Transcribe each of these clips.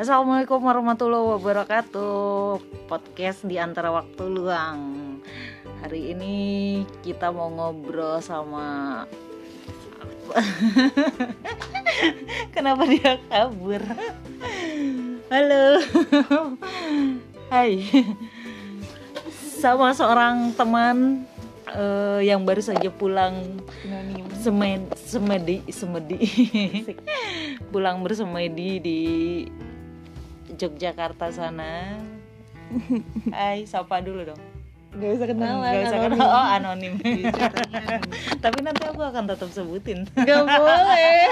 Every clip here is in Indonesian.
Assalamualaikum warahmatullahi wabarakatuh. Podcast di antara waktu luang. Hari ini kita mau ngobrol sama Kenapa dia kabur? Halo. Hai. Sama seorang teman uh, yang baru saja pulang semed semedi semedi. Pulang bersemedi di Yogyakarta sana. Hai sapa dulu dong. Gak usah kenalan Gak usah anonim. kenal. Oh anonim. Tapi nanti aku akan tetap sebutin. Gak boleh.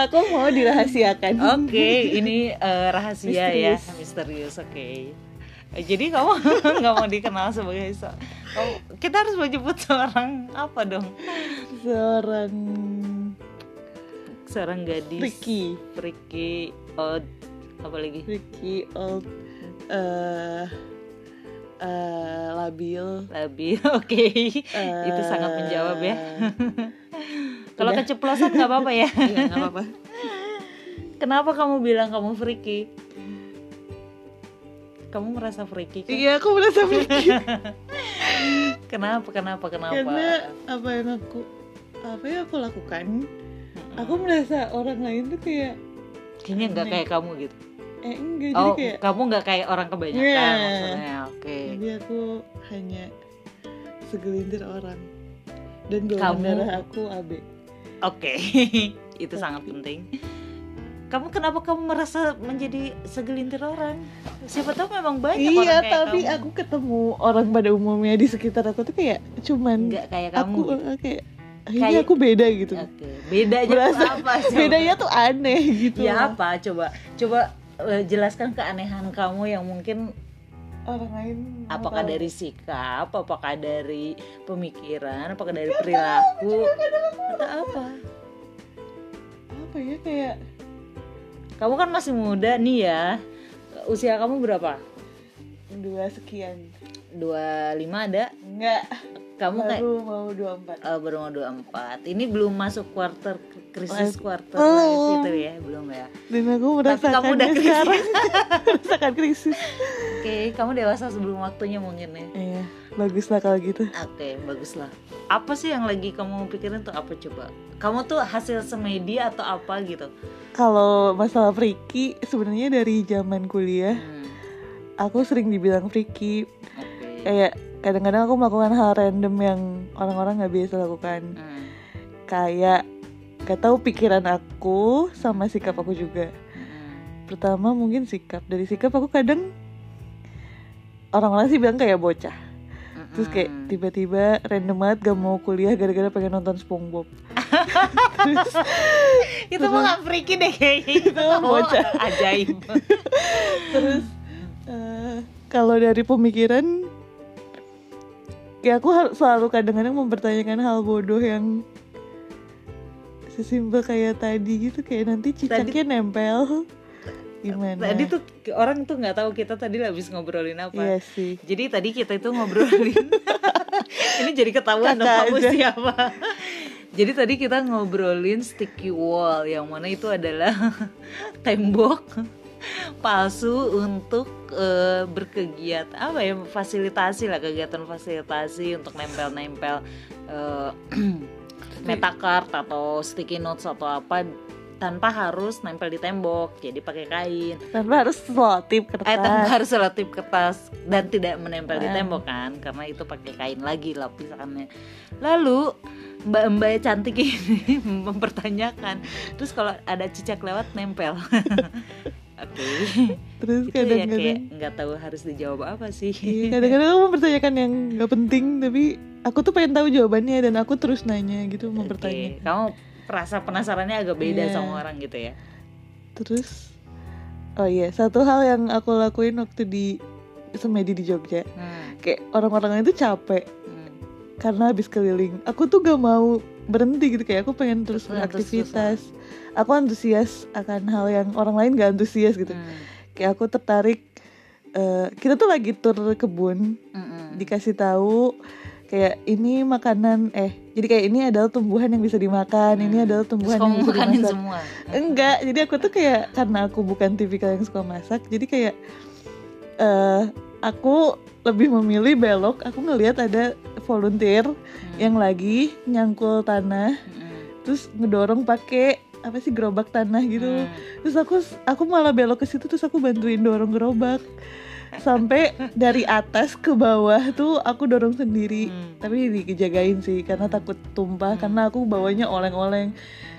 Aku mau dirahasiakan. Oke ini eh, rahasia ya misterius. oke. Eh, jadi kamu nggak mau dikenal sebagai se- kamu- kita harus menyebut seorang apa dong? Seorang seorang gadis. Ricky. Ricky. Oh apa lagi? Ricky old eh eh, Labil. Labil oke. Itu sangat menjawab ya. Kalau Udah. keceplosan nggak apa-apa ya? Iya gak apa-apa. Kenapa kamu bilang kamu freaky? Kamu merasa freaky kan? Iya aku merasa Ricky kenapa kenapa kenapa? Karena apa yang aku Apa yang aku lakukan Aku merasa orang lain tuh kayak kayaknya nggak kayak kamu gitu Eh enggak oh Jadi kayak kamu nggak kayak orang kebanyakan Iya. maksudnya oke Jadi aku hanya segelintir orang Dan golongan Kamu- darah aku AB oke itu sangat penting kamu kenapa kamu merasa menjadi segelintir orang siapa tahu memang banyak orang Iya kayak tapi kamu. aku ketemu orang pada umumnya di sekitar aku tuh kayak cuman nggak kayak aku kamu gitu. eh, kayak ini Kayak- aku beda gitu Oke, bedanya Berasa- apa? Coba? bedanya tuh aneh gitu Ya apa? Coba, coba eh, jelaskan keanehan kamu yang mungkin orang lain apakah dari sikap, apakah dari pemikiran, apakah dari perilaku, atau apa? apa ya kayak Kamu kan masih muda nih ya. Usia kamu berapa? dua sekian 25 ada? enggak Kamu kayak baru mau dua empat eh, baru mau 24. Ini belum masuk quarter krisis quarter belum. life itu ya, belum ya. dan aku merasakan kamu udah krisis. sekarang merasakan krisis Oke, kamu dewasa sebelum waktunya mungkin ya. iya bagus lah kalau gitu Oke, bagus lah. Apa sih yang lagi kamu pikirin tuh apa coba? Kamu tuh hasil semedi atau apa gitu? kalau masalah freaky sebenarnya dari zaman kuliah Hmm, aku sering dibilang freaky Oke. kayak kadang-kadang aku melakukan hal random yang orang-orang nggak biasa lakukan Hmm, kayak gak tahu pikiran aku sama sikap aku juga hmm. pertama mungkin sikap dari sikap aku kadang orang-orang sih bilang kayak bocah terus kayak Hmm. tiba-tiba random banget gak mau kuliah gara-gara pengen nonton SpongeBob terus itu mah gak freaky deh kayaknya. Itu mah bocah. ajaib. terus eh, kalau dari pemikiran ya aku selalu kadang-kadang mempertanyakan hal bodoh yang sesimpel kayak tadi gitu. Kayak nanti cicaknya nempel. Gimana? Tadi tuh orang tuh nggak tahu kita tadi habis ngobrolin apa. iya sih. Jadi tadi kita itu ngobrolin Ini jadi ketahuan dong kamu siapa. Jadi tadi kita ngobrolin sticky wall Yang mana itu adalah tembok palsu untuk eh, berkegiatan apa ya fasilitasi lah kegiatan fasilitasi untuk nempel-nempel eh, metacard atau sticky notes atau apa tanpa harus nempel di tembok jadi pakai kain tanpa harus selotip kertas Eh, tanpa harus selotip kertas dan tidak menempel di Ah. tembok kan, karena itu pakai kain lagi lapisannya. Lalu mbak-mbak cantik ini mempertanyakan, terus kalau ada cicak lewat nempel. Oke, terus itu ya kayak kadang-kadang nggak tahu harus dijawab apa sih. Iya, kadang-kadang aku mempertanyakan yang gak penting tapi aku tuh pengen tahu jawabannya dan aku terus nanya gitu mempertanyakan kamu perasa penasarannya agak beda Iya. sama orang gitu ya. terus oh iya satu hal yang aku lakuin waktu di semedi di Jogja Hmm, kayak orang-orang itu capek hmm. karena habis keliling aku tuh gak mau berhenti gitu kayak aku pengen terus Terus- terus- beraktivitas aku antusias akan hal yang orang lain gak antusias gitu Hmm, kayak aku tertarik eh, kita tuh lagi tur kebun hmm, hmm. dikasih tahu kayak ini makanan eh jadi kayak ini adalah tumbuhan yang bisa dimakan ini Hmm. adalah Terus tumbuhan kamu yang bisa dimasak semua enggak jadi aku tuh kayak karena aku bukan tipikal yang suka masak jadi kayak eh aku lebih memilih belok aku ngelihat ada volunteer Hmm. yang lagi nyangkul tanah Mm-mm. terus ngedorong pakai apa sih gerobak tanah gitu Hmm. terus aku aku malah belok ke situ terus aku bantuin dorong gerobak sampai dari atas ke bawah tuh aku dorong sendiri Hmm. tapi dijagain sih karena takut tumpah Hmm. karena aku bawanya oleng-oleng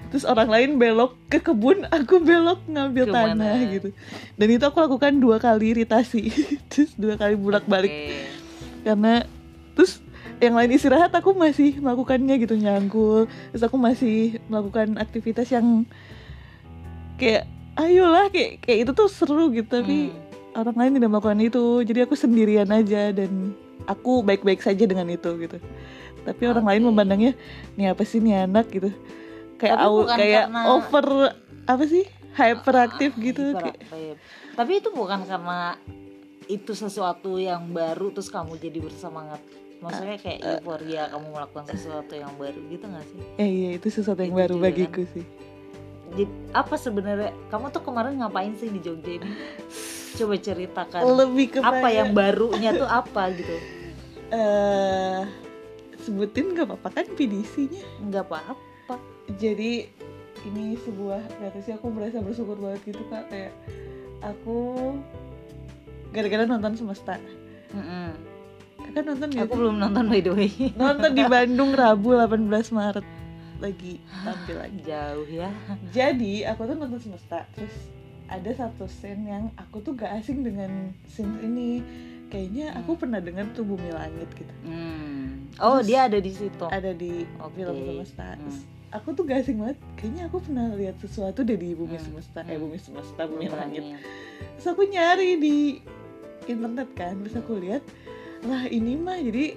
terus orang lain belok ke kebun aku belok ngambil Ke mana? tanah gitu dan itu aku lakukan dua kali iritasi terus dua kali bolak balik Oke. karena terus yang lain istirahat aku masih melakukannya gitu nyangkul. Terus aku masih melakukan aktivitas yang kayak ayolah kayak kayak itu tuh seru gitu tapi Hmm. orang lain tidak melakukan itu. Jadi aku sendirian aja dan aku baik-baik saja dengan itu gitu. Tapi orang lain memandangnya nih apa sih nih anak? gitu. Kayak au- kayak karena- over apa sih hyperaktif gitu kayak tapi itu bukan karena itu sesuatu yang baru terus kamu jadi bersemangat maksudnya kayak Eh, euforia kamu melakukan sesuatu yang baru gitu gak sih? Eh iya itu sesuatu yang Itu baru juga bagiku sih. Jadi, apa sebenarnya? Kamu tuh kemarin ngapain sih di Jogja ini? Coba ceritakan. Lebih kepada apa yang barunya tuh apa gitu? Eh sebutin gak apa-apa kan PDC-nya nggak apa-apa. Jadi ini sebuah kata sih aku merasa bersyukur banget gitu kak. Kayak aku gara-gara nonton semesta. Mm-mm. Kakak nonton aku belum nonton by the way. Nonton di Bandung Rabu 18 Maret. Lagi tampil lagi. Jauh ya. Jadi aku tuh nonton semesta. Terus ada satu scene yang aku tuh gak asing dengan scene ini. Kayaknya aku pernah dengar tuh Bumi Langit gitu. Hmm. oh Terus- dia ada di situ. ada di Oke. film semesta. Hmm. Aku tuh gak asing banget. Kayaknya aku pernah lihat sesuatu deh di bumi Hmm. semesta. Eh Hmm. bumi semesta bumi langit. Langit. terus aku nyari di internet kan. Terus aku lihat lah ini mah jadi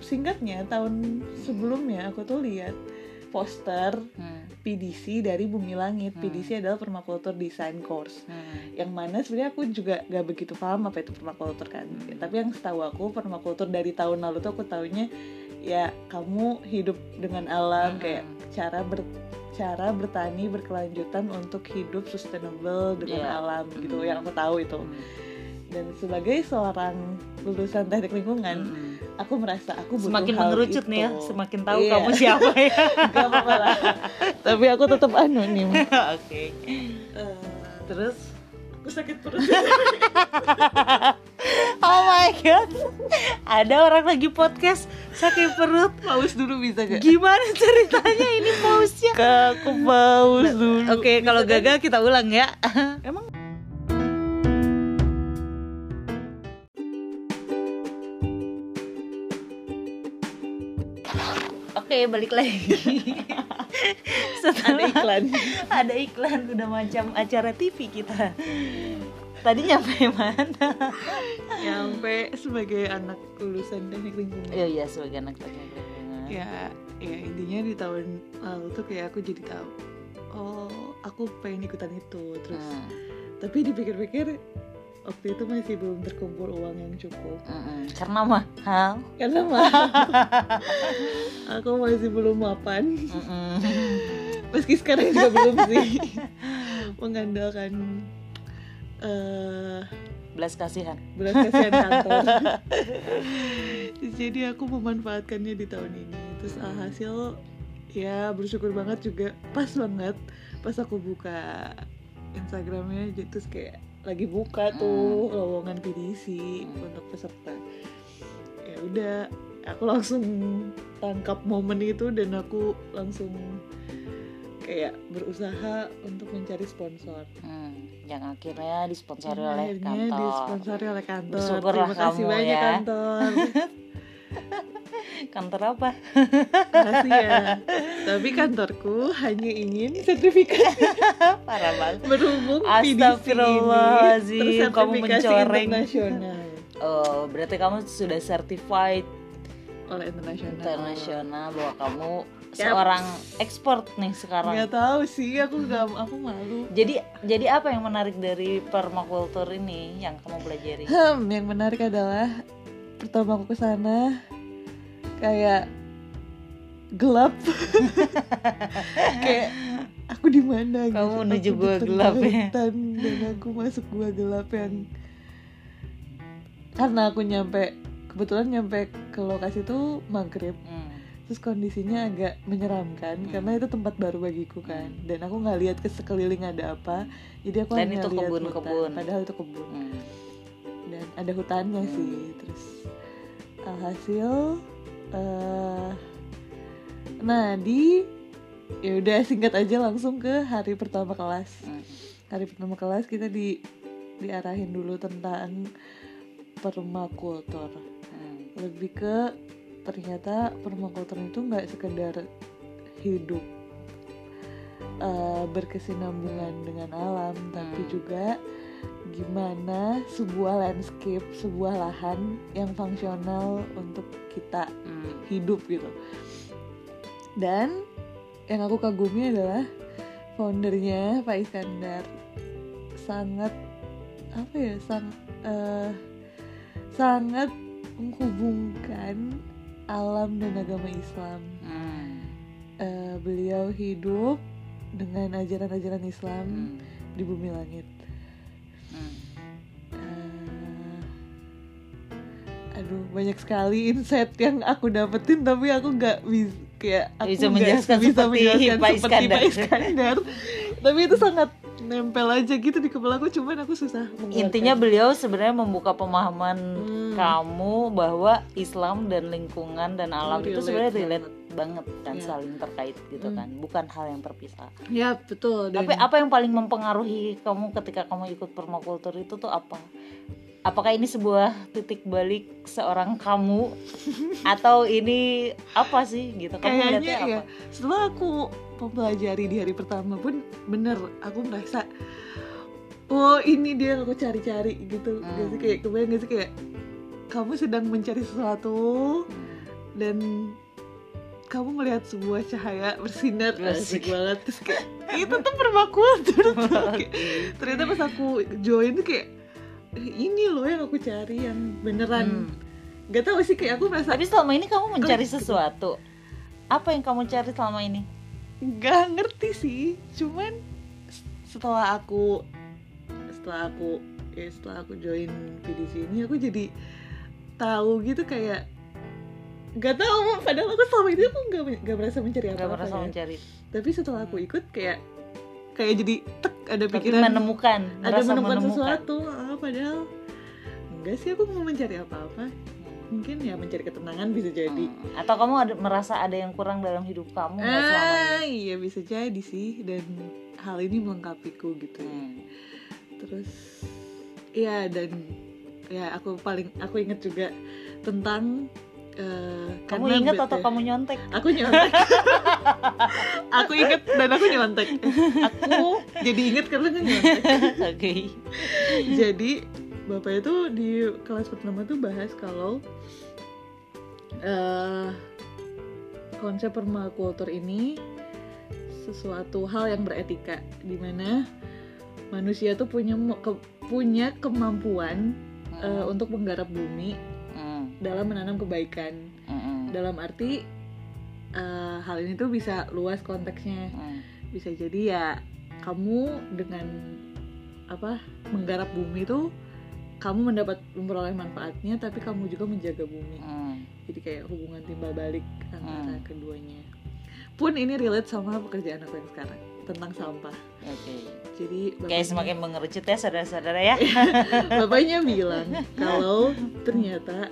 singkatnya tahun sebelumnya aku tuh lihat poster Hmm. PDC dari Bumi Langit. Hmm. PDC adalah permakultur design course. Hmm. Yang mana sebenarnya aku juga gak begitu paham apa itu permakultur kan. Hmm. Tapi yang setahu aku permakultur dari tahun lalu tuh aku taunya ya kamu hidup dengan alam Hmm. kayak cara ber cara bertani berkelanjutan untuk hidup sustainable dengan Iya. alam gitu Hmm. yang aku tahu itu Hmm. Dan sebagai seorang lulusan teknik lingkungan Hmm. aku merasa aku butuh semakin hal mengerucut nih ya itu. semakin tahu Iya. kamu siapa ya. Gak apa-apa lah. tapi aku tetap anonim. Oke. Eh, terus? aku sakit perut. Oh my god. Ada orang lagi podcast sakit perut. Paus dulu bisa gak gimana ceritanya ini pausnya? Aku paus dulu. Oke kalau gagal kita ulang ya. Emang oke balik lagi. Ada Setelah iklan. Ada iklan udah macam acara TV kita. Tadi nyampe mana? Nyampe sebagai anak lulusan teknik lingkungan. Iya iya sebagai anak teknik lingkungan. Ya ya intinya di tahun lalu tuh kayak aku jadi tahu oh aku pengen ikutan itu terus. Hmm, tapi dipikir-pikir waktu itu masih belum terkumpul uang yang cukup. Mm, mm. karena mahal. Karena mah aku masih belum mapan. Mm, mm. meski sekarang juga belum sih. Mengandalkan eh belas kasihan. belas kasihan kantor. Jadi aku memanfaatkannya di tahun ini. Terus alhasil ya bersyukur banget juga pas banget pas aku buka Instagramnya jadi terus kayak lagi buka tuh lowongan PDC untuk peserta. Ya udah aku langsung tangkap momen itu dan aku langsung kayak berusaha untuk mencari sponsor. Hmm, yang akhirnya disponsori yang oleh akhirnya kantor. disponsori oleh kantor. Bersyukurlah terima kasih kamu banyak ya. kantor kantor apa ya. Tapi kantorku hanya ingin sertifikat parah banget berhubung Astagfirullahaladzim, kamu mencoreng. internasional oh berarti kamu sudah certified oleh internasional. internasional bahwa kamu seorang ekspor nih sekarang Nggak tahu sih, aku nggak, aku malu. jadi jadi apa yang menarik dari permakultur ini yang kamu pelajari Hmm, yang menarik adalah pertama aku ke sana kayak gelap kayak aku di mana gitu. Kamu menuju Aku di gua gelap ya? dan aku masuk gua gelap yang karena aku nyampe kebetulan nyampe ke lokasi itu maghrib Hmm. terus kondisinya agak menyeramkan Hmm. karena itu tempat baru bagiku kan dan aku nggak lihat ke sekeliling ada apa jadi aku Dan hanya itu lihat kebun-kebun. hutan. padahal itu kebun Hmm. dan ada hutannya Hmm. sih terus alhasil eh nah di ya udah singkat aja langsung ke hari pertama kelas Hmm. hari pertama kelas kita di diarahin dulu tentang permakultur Hmm. lebih ke ternyata permakultur itu nggak sekedar hidup eh, berkesinambungan dengan alam tapi Hmm. juga gimana sebuah landscape sebuah lahan yang fungsional untuk kita Hmm. hidup gitu dan yang aku kagumi adalah foundernya Pak Iskandar sangat apa ya sang eh, sangat menghubungkan alam dan agama Islam Hmm. Eh, beliau hidup dengan ajaran-ajaran Islam Hmm. di bumi langit Aduh banyak sekali insight yang aku dapetin tapi aku nggak bisa kayak aku Bisa menjelaskan bisa seperti menjelaskan Pak seperti Pak Iskandar. Tapi itu sangat nempel aja gitu di kepala aku cuman aku susah. Intinya beliau sebenarnya membuka pemahaman Hmm. kamu bahwa Islam dan lingkungan dan alam itu Relate sebenarnya relate banget kan Iya. saling terkait gitu Hmm. kan, bukan hal yang terpisah. ya betul dan Tapi apa yang paling mempengaruhi kamu ketika kamu ikut permakultur itu tuh apa? Apakah ini sebuah titik balik seorang kamu atau ini apa sih gitu? Kamu kayaknya melihatnya apa? ya setelah aku mempelajari di hari pertama pun bener aku merasa oh ini dia yang aku cari-cari gitu Hmm. Gak sih kayak kebayang gak sih kayak kamu sedang mencari sesuatu dan kamu melihat sebuah cahaya bersinar Asik. asik banget terus kayak itu tuh permakultur ternyata pas aku join tuh kayak "Eh, ini loh yang aku cari yang beneran Hmm. gak tau sih kayak aku merasa Tapi selama ini kamu mencari gitu. sesuatu. Apa yang kamu cari selama ini? nggak ngerti sih cuman setelah aku setelah aku ya setelah aku join PDC ini aku jadi tahu gitu kayak nggak tahu padahal aku selama ini aku nggak nggak merasa mencari Gak apa merasa apa ya. mencari, tapi setelah aku ikut kayak kayak jadi tek ada tapi pikiran menemukan, ada menemukan, menemukan. sesuatu ah, padahal enggak sih aku mau mencari apa-apa mungkin ya mencari ketenangan bisa jadi Hmm. Atau kamu ada, merasa ada yang kurang dalam hidup kamu nggak selama ini? ah iya bisa jadi sih dan hal ini melengkapiku gitu ya. Hmm. terus ya dan ya aku paling aku inget juga tentang eh, Kamu ingat bete- atau kamu nyontek? aku nyontek aku inget dan aku nyontek aku jadi inget karena aku nyontek Oke. jadi bapak itu di kelas pertama tuh bahas kalau eh konsep permakultur ini sesuatu hal yang beretika di mana manusia tuh punya ke- punya kemampuan eh, untuk menggarap bumi. Dalam menanam kebaikan Hmm. dalam arti eh, hal ini tuh bisa luas konteksnya Hmm. bisa jadi ya kamu dengan apa menggarap bumi itu kamu mendapat memperoleh manfaatnya tapi kamu juga menjaga bumi Hmm. jadi kayak hubungan timbal balik antara Hmm. keduanya pun ini relate sama pekerjaan aku yang sekarang tentang sampah Oke. jadi Kayak bapaknya, semakin mengerucut ya saudara-saudara ya. bapaknya bilang kalau ternyata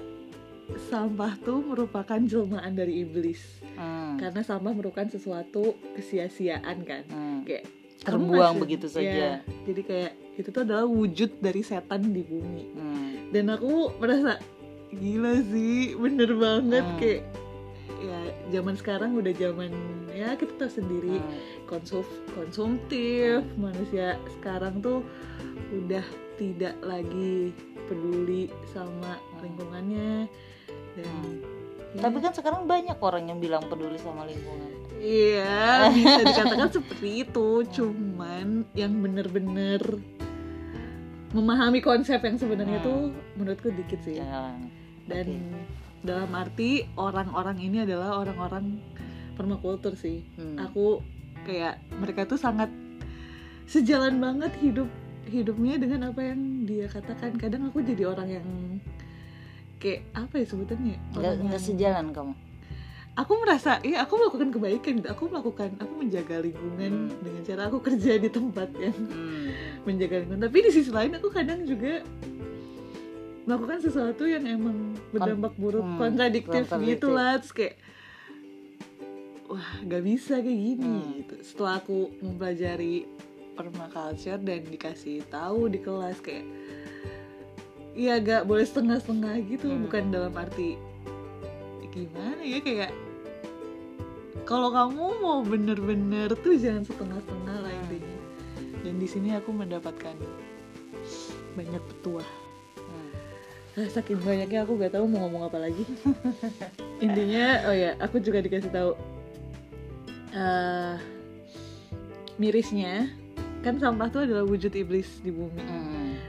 sampah tuh merupakan jelmaan dari iblis Hmm. karena sampah merupakan sesuatu kesia-siaan kan Hmm. kayak Terbuang nggak begitu saja. ya, jadi kayak itu tuh adalah wujud dari setan di bumi Hmm. dan aku merasa gila sih bener banget Hmm. kayak ya zaman sekarang udah zaman ya kita tahu sendiri Hmm. konsum konsumtif manusia sekarang tuh udah tidak lagi peduli sama lingkungannya dan Hmm. ya, Tapi kan sekarang banyak orang yang bilang peduli sama lingkungan. iya bisa dikatakan seperti itu cuman yang bener-bener memahami konsep yang sebenarnya Hmm. tuh menurutku dikit sih Ya. dan Oke. dalam arti orang-orang ini adalah orang-orang permakultur sih Hmm. aku kayak mereka tuh sangat sejalan banget hidup hidupnya dengan apa yang dia katakan kadang aku jadi orang yang kayak apa ya sebutannya nggak sejalan kamu aku merasa ya aku melakukan kebaikan gitu aku melakukan aku menjaga lingkungan Hmm. dengan cara aku kerja di tempat yang Hmm. menjaga lingkungan tapi di sisi lain aku kadang juga melakukan sesuatu yang emang berdampak buruk hmm, kontradiktif kontradiktif. gitu lah terus kayak wah gak bisa kayak gini Hmm. gitu setelah aku mempelajari permaculture dan dikasih tahu di kelas kayak ya gak boleh setengah-setengah gitu Hmm. bukan dalam arti gimana ya kayak kalau kamu mau bener-bener tuh jangan setengah-setengah lah Hmm. intinya dan di sini aku mendapatkan banyak petuah Hmm. Ah, saking banyaknya aku gak tahu mau ngomong apa lagi intinya oh ya aku juga dikasih tahu eh mirisnya kan sampah tuh adalah wujud iblis di bumi Hmm.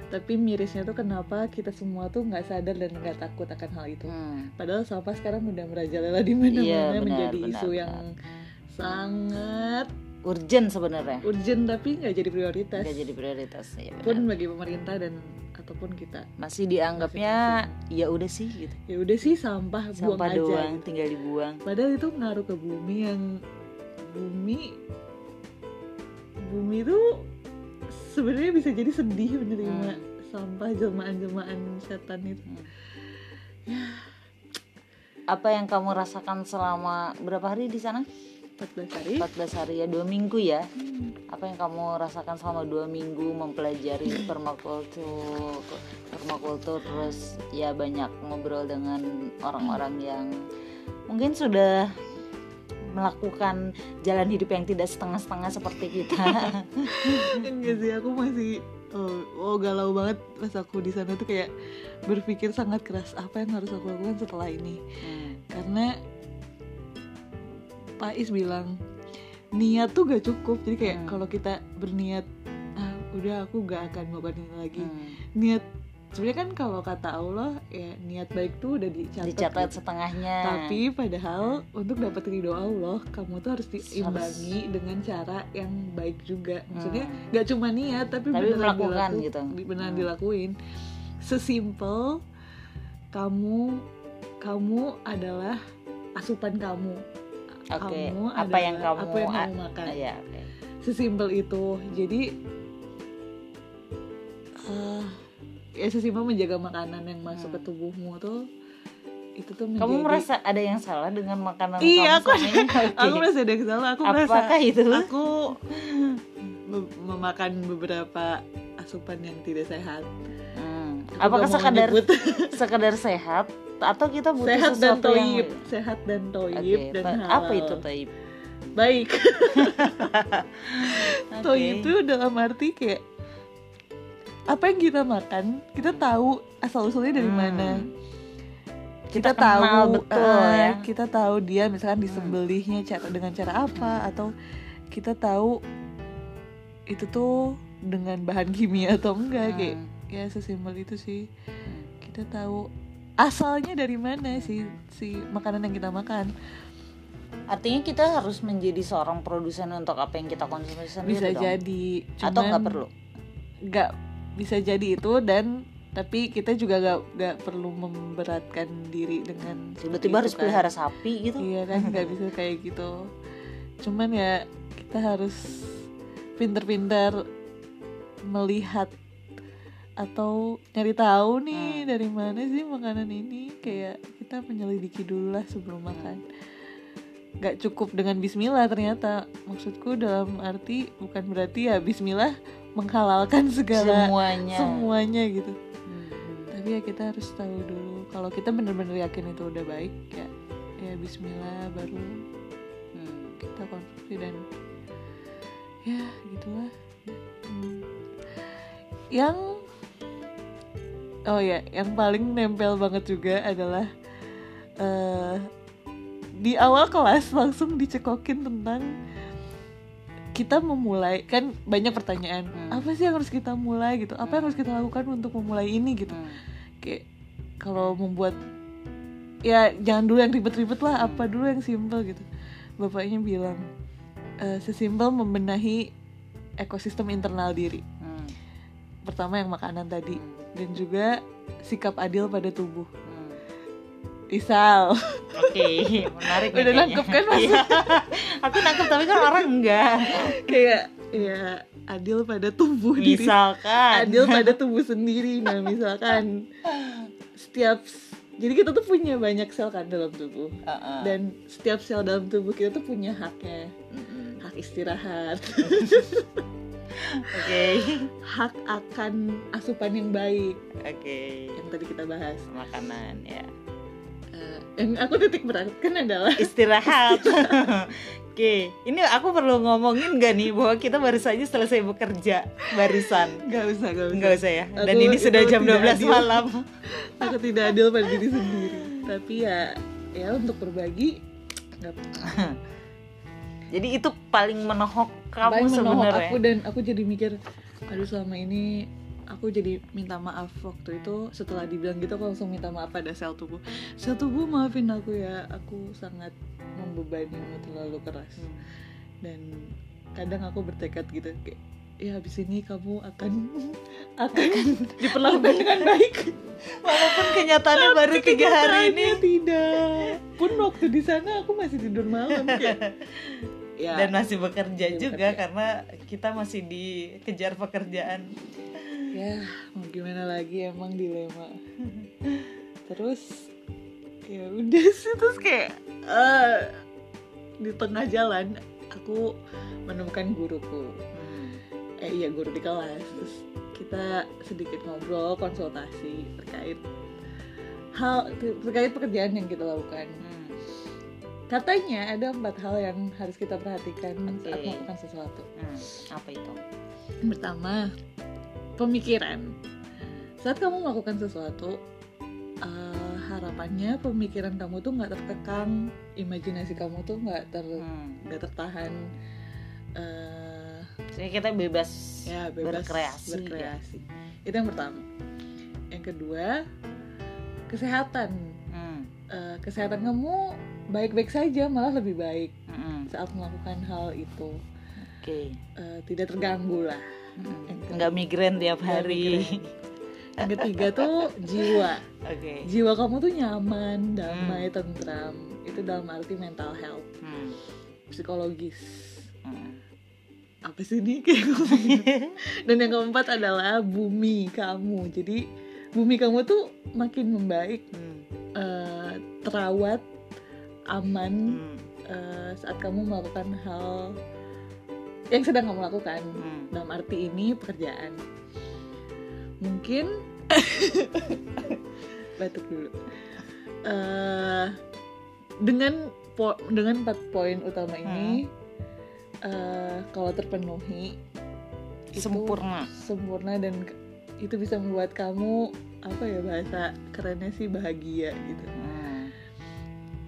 Tapi mirisnya tuh kenapa kita semua tuh nggak sadar dan nggak takut akan hal itu Hmm. padahal sampah sekarang udah merajalela di mana-mana Iya, benar, menjadi benar, isu benar. yang sangat urgent sebenarnya urgent tapi nggak jadi prioritas nggak jadi prioritas ya pun benar. bagi pemerintah dan ataupun kita masih dianggapnya ya udah sih gitu ya udah sih sampah, buang sampah aja doang gitu. tinggal dibuang padahal itu ngaruh ke bumi yang bumi bumi itu sebenarnya bisa jadi sedih menerima Hmm. sampah jelmaan-jelmaan setan itu. Apa yang kamu rasakan selama berapa hari di sana? 14 hari. 14 hari ya dua minggu ya. Hmm. apa yang kamu rasakan selama dua minggu mempelajari permakultur permakultur terus ya banyak ngobrol dengan orang-orang yang mungkin sudah melakukan jalan hidup yang tidak setengah-setengah seperti kita enggak sih aku masih oh, oh galau banget pas aku di sana tuh kayak berpikir sangat keras apa yang harus aku lakukan setelah ini Hmm. karena Pak Is bilang niat tuh gak cukup jadi kayak Hmm. kalau kita berniat ah udah aku gak akan melakukan ini lagi Hmm. niat sebenarnya kan kalau kata Allah ya niat baik tuh udah dicatat, dicatat gitu. setengahnya tapi padahal untuk dapat ridho Allah kamu tuh harus diimbangi dengan cara yang baik juga maksudnya Hmm. gak cuma niat tapi, Tapi beneran melakukan dilaku- gitu. beneran Hmm. dilakuin sesimpel kamu kamu adalah asupan kamu Oke, kamu apa yang kamu apa yang kamu makan ya oke sesimpel itu jadi eh ya sesimpel menjaga makanan yang masuk ke Hmm. tubuhmu tuh itu tuh menjadi kamu merasa ada yang salah dengan makanan Iya, kamu aku-? Oke. aku merasa ada yang salah aku merasa apakah itu aku me- memakan beberapa asupan yang tidak sehat Hmm. Aku apakah sekadar sekedar sehat atau kita butuh sehat dan sesuatu yang sehat dan toyib Oke, dan halal apa itu toib baik Oke. toyib itu dalam arti kayak apa yang kita makan kita tahu asal usulnya dari Hmm. mana Kita kita, tahu kenal betul eh, ya. kita tahu dia misalkan Hmm. disembelihnya cara dengan cara apa atau kita tahu itu tuh dengan bahan kimia atau enggak kayak Hmm. ya sesimpel itu sih kita tahu asalnya dari mana sih si makanan yang kita makan artinya kita harus menjadi seorang produsen untuk apa yang kita konsumsi sendiri bisa dong? jadi atau nggak cuman perlu nggak bisa jadi itu dan tapi kita juga nggak nggak perlu memberatkan diri dengan tiba-tiba harus kan. pelihara sapi gitu. Iya kan nggak bisa kayak gitu. Cuman ya kita harus pinter-pinter melihat atau nyari tahu nih Hmm. dari mana sih makanan ini. Kayak kita menyelidiki dulu lah sebelum makan. Nggak cukup dengan Bismillah ternyata. Maksudku dalam arti bukan berarti ya Bismillah menghalalkan segala semuanya semuanya gitu Hmm. tapi ya kita harus tahu dulu kalau kita bener-bener yakin itu udah baik ya ya Bismillah baru Hmm. kita konsumsi dan ya gitulah Hmm. yang oh ya yang paling nempel banget juga adalah eh di awal kelas langsung dicekokin tentang kita memulai kan banyak pertanyaan Hmm. apa sih yang harus kita mulai gitu apa yang harus kita lakukan untuk memulai ini gitu Hmm. kayak kalau membuat ya jangan dulu yang ribet-ribet lah apa dulu yang simple gitu bapaknya bilang eh, sesimpel membenahi ekosistem internal diri Hmm. pertama yang makanan tadi Hmm. dan juga sikap adil pada tubuh Hmm. misal Oke, menarik nih Udah nangkep kan, Mas? Iya. Aku nangkep tapi kan orang enggak. kayak ya adil pada tubuh diri Misalkan. adil pada tubuh sendiri nah misalkan setiap jadi kita tuh punya banyak sel kan dalam tubuh Heeh. dan setiap sel dalam tubuh kita tuh punya haknya Mm-mm. hak istirahat Oke. hak akan asupan yang baik Oke. yang tadi kita bahas Makanan ya. Eh, yang aku titik beratkan adalah Istirahat. Oke, ini aku perlu ngomongin gak nih bahwa kita baru saja selesai bekerja barusan. nggak usah nggak usah Enggak usah ya. Dan Aku ini sudah jam tidak 12 adil. malam. aku tidak adil pada diri sendiri tapi ya ya untuk berbagi nggak Jadi itu paling menohok kamu paling menohok sebenarnya. aku dan aku jadi mikir aduh selama ini aku jadi minta maaf waktu itu. Setelah dibilang gitu aku langsung minta maaf pada sel tubuh. Sel tubuh maafin aku ya. Aku sangat membebanimu terlalu keras. Hmm. dan kadang aku bertekad gitu kayak ya habis ini kamu akan akan diperlakukan dengan baik. Walaupun kenyataannya baru tiga hari ini. tidak. Pun waktu di sana aku masih tidur malam kayak. Ya. Dan masih bekerja juga bekerja. karena kita masih dikejar pekerjaan. Ya mau gimana lagi? Emang dilema. Terus ya udah sih. Terus kayak eh, di tengah jalan aku menemukan guruku. Eh iya guru di kelas. Terus kita sedikit ngobrol konsultasi terkait hal terkait pekerjaan yang kita lakukan. Hmm. katanya ada empat hal yang harus kita perhatikan saat Oke. melakukan sesuatu. Hmm, apa itu? Yang pertama pemikiran saat kamu melakukan sesuatu eh, harapannya pemikiran kamu tuh nggak terkekang imajinasi kamu tuh nggak ter Hmm. nggak tertahan eh, Jadi kita bebas, ya bebas berkreasi. berkreasi itu yang pertama yang kedua kesehatan Hmm. Eh, kesehatan kamu baik-baik saja malah lebih baik Hmm. saat melakukan hal itu Oke. Eh, tidak terganggu lah Hmm. Nggak migrain tiap hari. migrain. yang ketiga tuh jiwa Oke. jiwa kamu tuh nyaman damai tentram itu dalam arti mental health Hmm. psikologis Hmm. apa sih ini dan yang keempat adalah bumi kamu jadi bumi kamu tuh makin membaik Hmm. eh, terawat aman Hmm. eh, saat kamu melakukan hal yang sedang kamu lakukan Hmm. dalam arti ini pekerjaan mungkin batuk dulu Eh, dengan po- dengan empat poin utama ini eh, kalau terpenuhi itu Sempurna. sempurna dan itu bisa membuat kamu apa ya bahasa kerennya sih bahagia gitu Hmm.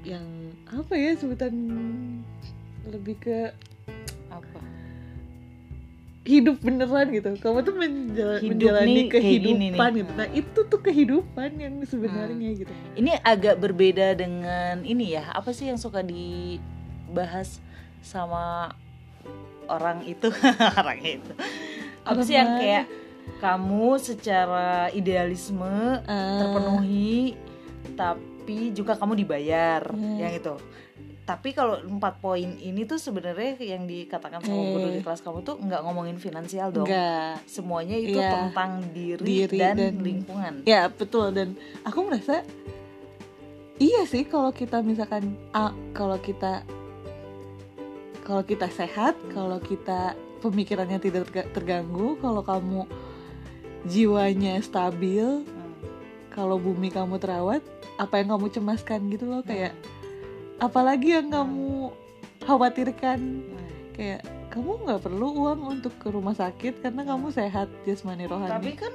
yang apa ya sebutan lebih ke Apa? Hidup beneran gitu kamu tuh menjala- Hidup menjalani kehidupan nih. gitu nah itu tuh kehidupan yang sebenarnya gitu Ini agak berbeda dengan ini ya. Apa sih yang suka dibahas sama orang itu? orang itu. Apa sih yang kayak kamu secara idealisme Ah, terpenuhi tapi juga kamu dibayar Hmm. yang itu tapi kalau empat poin ini tuh sebenarnya yang dikatakan sama guru di kelas kamu tuh nggak ngomongin finansial dong. Enggak semuanya itu Iya. tentang diri, Diri dan, dan- lingkungan. Ya betul. Dan aku merasa iya sih kalau kita misalkan ah, kalau kita kalau kita sehat kalau kita pemikirannya tidak terga- terganggu kalau kamu jiwanya stabil Hmm. kalau bumi kamu terawat apa yang kamu cemaskan gitu loh kayak apalagi yang kamu khawatirkan. Hmm. kayak kamu nggak perlu uang untuk ke rumah sakit karena kamu sehat jasmani tapi rohani kan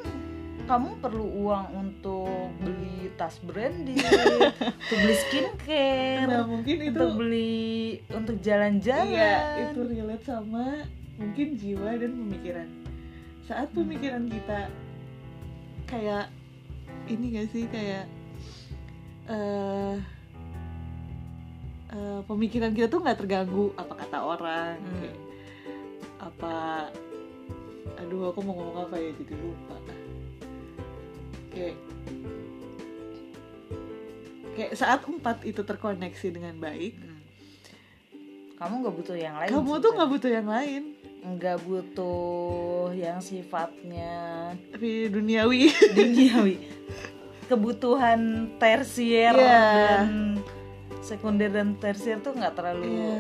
kamu perlu uang untuk beli tas branded untuk beli skincare nah mungkin itu untuk beli untuk jalan-jalan. Iya itu relate sama mungkin jiwa dan pemikiran. Saat pemikiran kita kayak ini gak sih kayak eh eh, pemikiran kita tuh nggak terganggu apa kata orang Hmm. kayak apa aduh aku mau ngomong apa ya jadi lupa kayak kayak saat empat itu terkoneksi dengan baik Hmm. kamu nggak butuh yang lain kamu tuh nggak butuh yang lain nggak butuh yang sifatnya tapi duniawi duniawi kebutuhan tersier Iya. dan sekunder dan tersier tuh nggak terlalu Iya.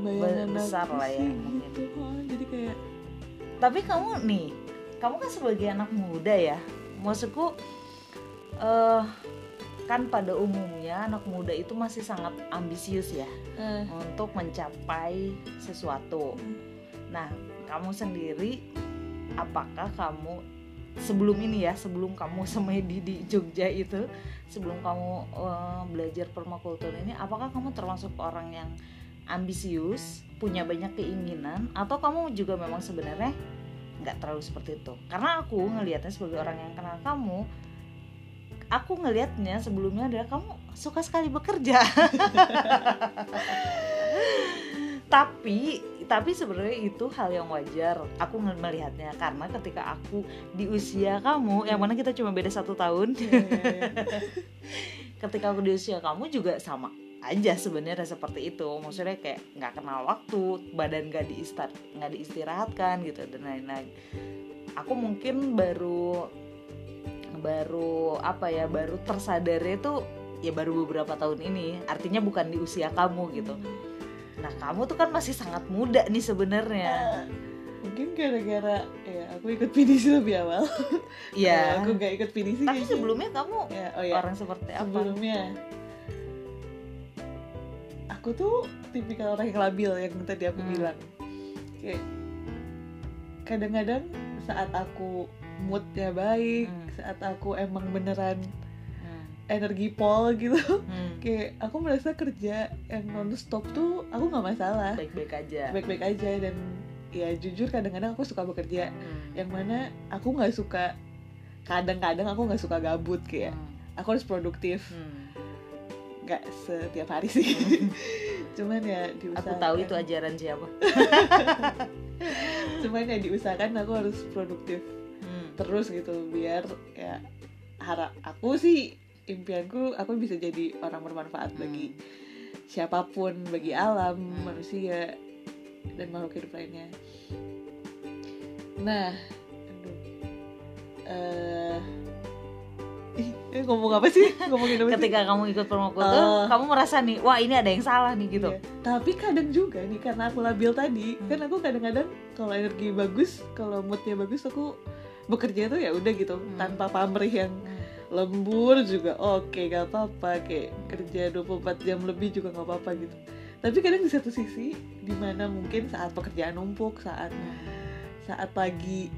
Bayangan besar lah ya, mungkin. gitu. Jadi kayak tapi kamu nih kamu kan sebagai anak muda ya maksudku eh kan pada umumnya anak muda itu masih sangat ambisius ya eh, untuk mencapai sesuatu. Nah, kamu sendiri apakah kamu sebelum ini ya, sebelum kamu semedi di Jogja itu, sebelum kamu eh, belajar permakultur ini, apakah kamu termasuk orang yang ambisius, punya banyak keinginan, atau kamu juga memang sebenarnya nggak terlalu seperti itu? Karena aku ngelihatnya sebagai orang yang kenal kamu, aku ngelihatnya sebelumnya adalah kamu suka sekali bekerja. tapi tapi sebenarnya itu hal yang wajar aku melihatnya. Karena ketika aku di usia kamu yang mana kita cuma beda satu tahun. Iya. ketika aku di usia kamu juga sama aja sebenarnya seperti itu. Maksudnya kayak nggak kenal waktu badan nggak diistar nggak diistirahatkan gitu dan lain-lain. Aku mungkin baru baru apa ya baru tersadarnya tuh ya baru beberapa tahun ini. Artinya bukan di usia kamu gitu nah kamu tuh kan masih sangat muda nih sebenarnya. Mungkin gara-gara ya aku ikut pinisi lebih awal. Iya. Kalau aku gak ikut pinisi tapi kayaknya- sebelumnya kamu ya oh ya orang seperti apa? Sebelumnya. Aku tuh tipikal orang yang labil yang tadi aku Hmm. bilang. Kayak kadang-kadang saat aku moodnya baik Hmm. saat aku emang beneran energi pol gitu. Hmm. kayak aku merasa kerja yang non stop tuh aku nggak masalah. Baik-baik aja. Baik-baik aja dan ya jujur kadang-kadang aku suka bekerja Hmm, yang mana aku nggak suka kadang-kadang aku nggak suka gabut kayak hmm, aku harus produktif. Hmm. nggak setiap hari sih. Cuman ya diusahakan. Aku tahu itu ajaran siapa. Cuman ya diusahakan aku harus produktif Hmm, terus gitu biar ya harap aku sih impianku aku bisa jadi orang bermanfaat Hmm. bagi siapa pun bagi alam Hmm. manusia dan makhluk hidup lainnya nah aduh eh eh, ngomong apa sih ngomongin apa sih? ketika kamu ikut permakultur Oh. kamu merasa nih wah ini ada yang salah nih gitu Iya. Tapi kadang juga nih karena aku labil tadi, Hmm. kan aku kadang-kadang kalau energi bagus, kalau moodnya bagus aku bekerja itu ya udah gitu Hmm. tanpa pamrih yang Hmm, lembur juga oke gak apa-apa kayak kerja 24 jam lebih juga gak apa-apa gitu. Tapi kadang di satu sisi di mana mungkin saat pekerjaan numpuk, saat saat lagi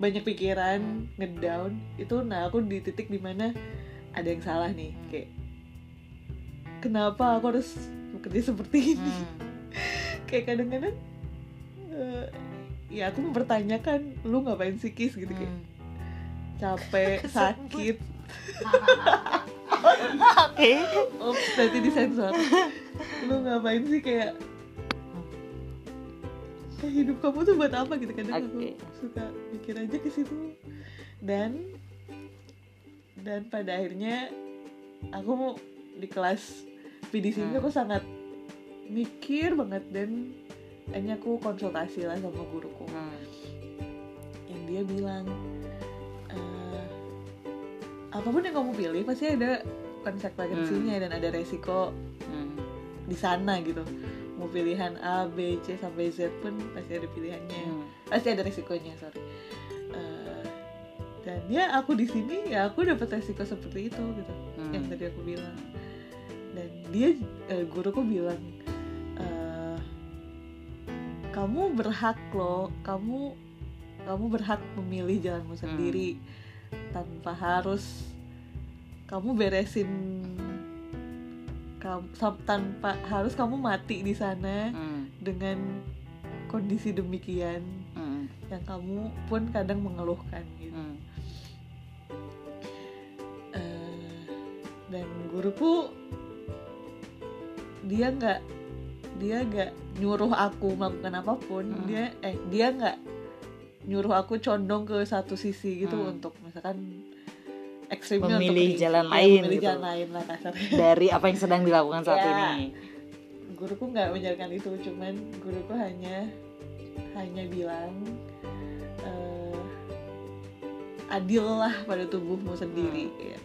banyak pikiran ngedown itu nah aku di titik di mana ada yang salah nih Hmm. kayak kenapa aku harus bekerja seperti ini hmm. kayak kadang-kadang eh, ya aku mempertanyakan lu ngapain sih kis gitu kayak Hmm. capek sakit oke. Ups nanti disensor. Lu ngapain sih kayak kayak hidup kamu tuh buat apa? Gitu kadang Oke. aku suka mikir aja ke situ. Dan dan pada akhirnya aku di kelas PDC Hmm. aku sangat mikir banget dan akhirnya aku konsultasi lah sama guruku. Hmm, yang dia bilang "Eh, apa pun yang kamu pilih pasti ada konsekuensinya dan ada resiko hmm, di sana gitu. Mau pilihan A B C sampai Z pun pasti ada pilihannya. Hmm. pasti ada resikonya sorry. Eh, dan ya aku di sini ya aku dapat resiko seperti itu gitu. Hmm. yang tadi aku bilang. Dan dia eh, guruku bilang eh, kamu berhak loh kamu kamu berhak memilih jalanmu sendiri tanpa harus kamu beresin kamu tanpa harus kamu mati di sana Hmm, dengan kondisi demikian hmm, yang kamu pun kadang mengeluhkan gitu hmm. Eh, dan guruku dia nggak dia nggak nyuruh aku melakukan apa pun Hmm. dia eh dia nggak nyuruh aku condong ke satu sisi gitu Hmm. untuk misalkan ekstrimnya Memilih untuk jalan iya, lain memilih gitu. jalan lain lah kasarnya dari apa yang sedang dilakukan saat Ya. ini guruku nggak menjalankan itu cuman guruku hanya hanya bilang eh, adil lah pada tubuhmu sendiri Hmm. ya.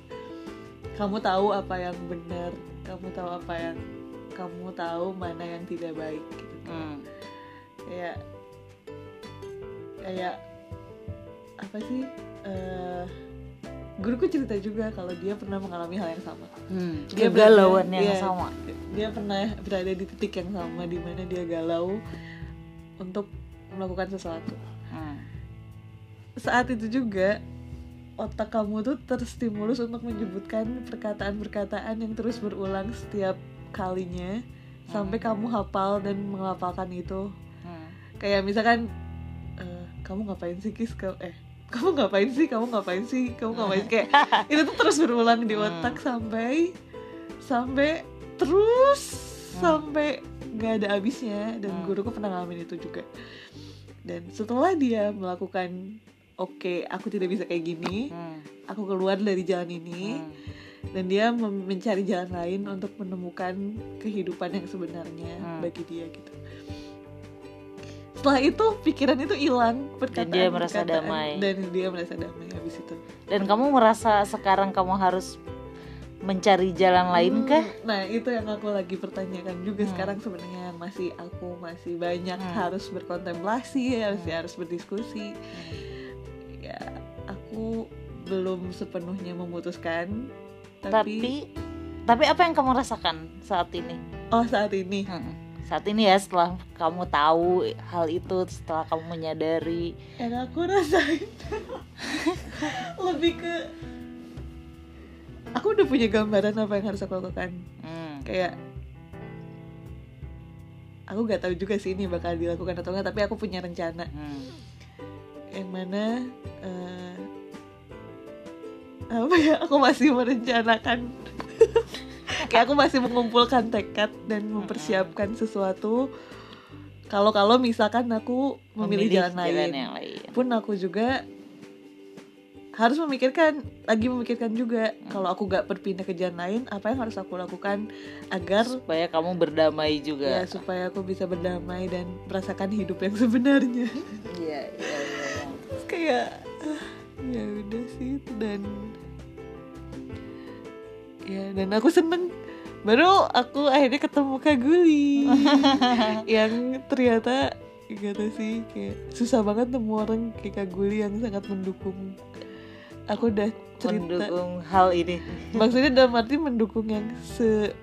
kamu tahu apa yang benar kamu tahu apa yang kamu tahu mana yang tidak baik gitu Hmm. kayak kayak apa sih eh, guruku cerita juga kalau dia pernah mengalami hal yang sama Hmm. Dia berada- yang iya. sama dia pernah berada di titik yang sama di mana dia galau untuk melakukan sesuatu Hmm. saat itu juga otak kamu tuh terstimulus untuk menyebutkan perkataan-perkataan yang terus berulang setiap kalinya sampai kamu hafal dan menghafalkan itu Hmm. kayak misalkan kamu ngapain sih kis Kau- eh kamu ngapain sih kamu ngapain sih kamu ngapain sih kayak itu tuh terus berulang di Hmm. otak sampai sampai terus Hmm. sampai nggak ada habisnya dan Hmm. guruku pernah ngalamin itu juga dan setelah dia melakukan oke aku tidak bisa kayak gini Hmm. aku keluar dari jalan ini Hmm. dan dia mencari jalan lain untuk menemukan kehidupan yang sebenarnya Hmm. bagi dia gitu. Setelah itu pikiran itu hilang, perkataan dia merasa perkataan, damai. dan dia merasa damai habis itu. dan kamu merasa sekarang kamu harus mencari jalan lain Hmm, kah Nah itu yang aku lagi pertanyakan juga Hmm. sekarang sebenarnya masih aku masih banyak Hmm. harus berkontemplasi, harus Hmm. harus berdiskusi. Ya aku belum sepenuhnya memutuskan, tapi, tapi tapi apa yang kamu rasakan saat ini oh saat ini Hmm. Saat ini ya setelah kamu tahu hal itu setelah kamu menyadari yang aku rasain lebih ke aku udah punya gambaran apa yang harus aku lakukan hmm. kayak aku gak tahu juga sih ini bakal dilakukan atau enggak tapi aku punya rencana Hmm. yang mana eh, apa ya aku masih merencanakan kayak aku masih mengumpulkan tekad dan mempersiapkan sesuatu. Kalau kalau misalkan aku memilih, jalan lain yang lain. pun aku juga harus memikirkan lagi memikirkan juga kalau aku gak berpindah ke jalan lain apa yang harus aku lakukan agar supaya kamu berdamai ya juga supaya aku bisa berdamai dan merasakan hidup yang sebenarnya. Iya iya iya. Kayak ah, ya udah sih dan ya dan aku seneng baru aku akhirnya ketemu Kak Guli. Yang ternyata gak tau sih kayak susah banget nemu orang kayak Kak Guli yang sangat mendukung. Aku udah cerita. Mendukung hal ini. Maksudnya dalam arti mendukung yang se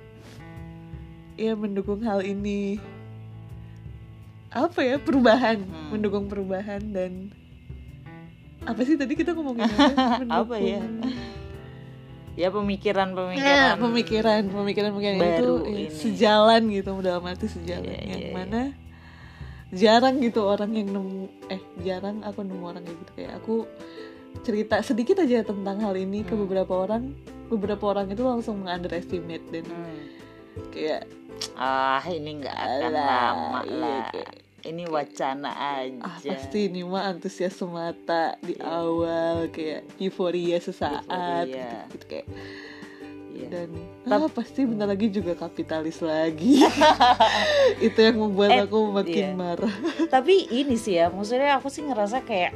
ya mendukung hal ini. Apa ya perubahan. Hmm. mendukung perubahan dan apa sih tadi kita ngomongin apa? Apa ya? Ya pemikiran Ya, pemikiran pemikiran pemikiran pemikiran itu ya, ini. sejalan gitu dalam arti sejalan Iya, yang iya, iya. mana jarang gitu orang yang nemu eh jarang aku nemu orang kayak gitu kayak aku cerita sedikit aja tentang hal ini ke Hmm. beberapa orang beberapa orang itu langsung mengunderestimate dan Hmm. kayak ah ini nggak akan Alah, lama iya, lah kayak- ini wacana aja ah pasti ini mah antusias semata di Iya. awal kayak euforia sesaat Euforia. gitu, gitu kayak Iya. dan Tap- ah pasti bentar lagi juga kapitalis lagi itu yang membuat Eh, aku makin iya. marah tapi ini sih ya maksudnya aku sih ngerasa kayak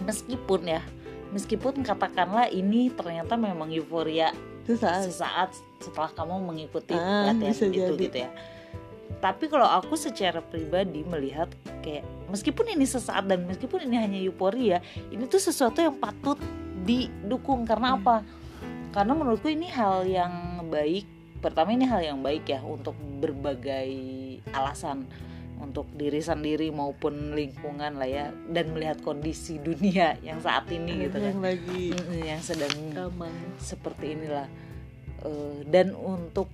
meskipun ya meskipun katakanlah ini ternyata memang euforia sesaat sesaat setelah kamu mengikuti Ah, latihan itu jadi. gitu ya tapi kalau aku secara pribadi melihat kayak meskipun ini sesaat dan meskipun ini hanya euforia ini tuh sesuatu yang patut didukung. Karena Hmm. apa? Karena menurutku ini hal yang baik. Pertama ini hal yang baik ya untuk berbagai alasan. Untuk diri sendiri maupun lingkungan lah ya. Dan melihat kondisi dunia yang saat ini gitu kan. yang lagi yang sedang aman seperti inilah. Eh, dan untuk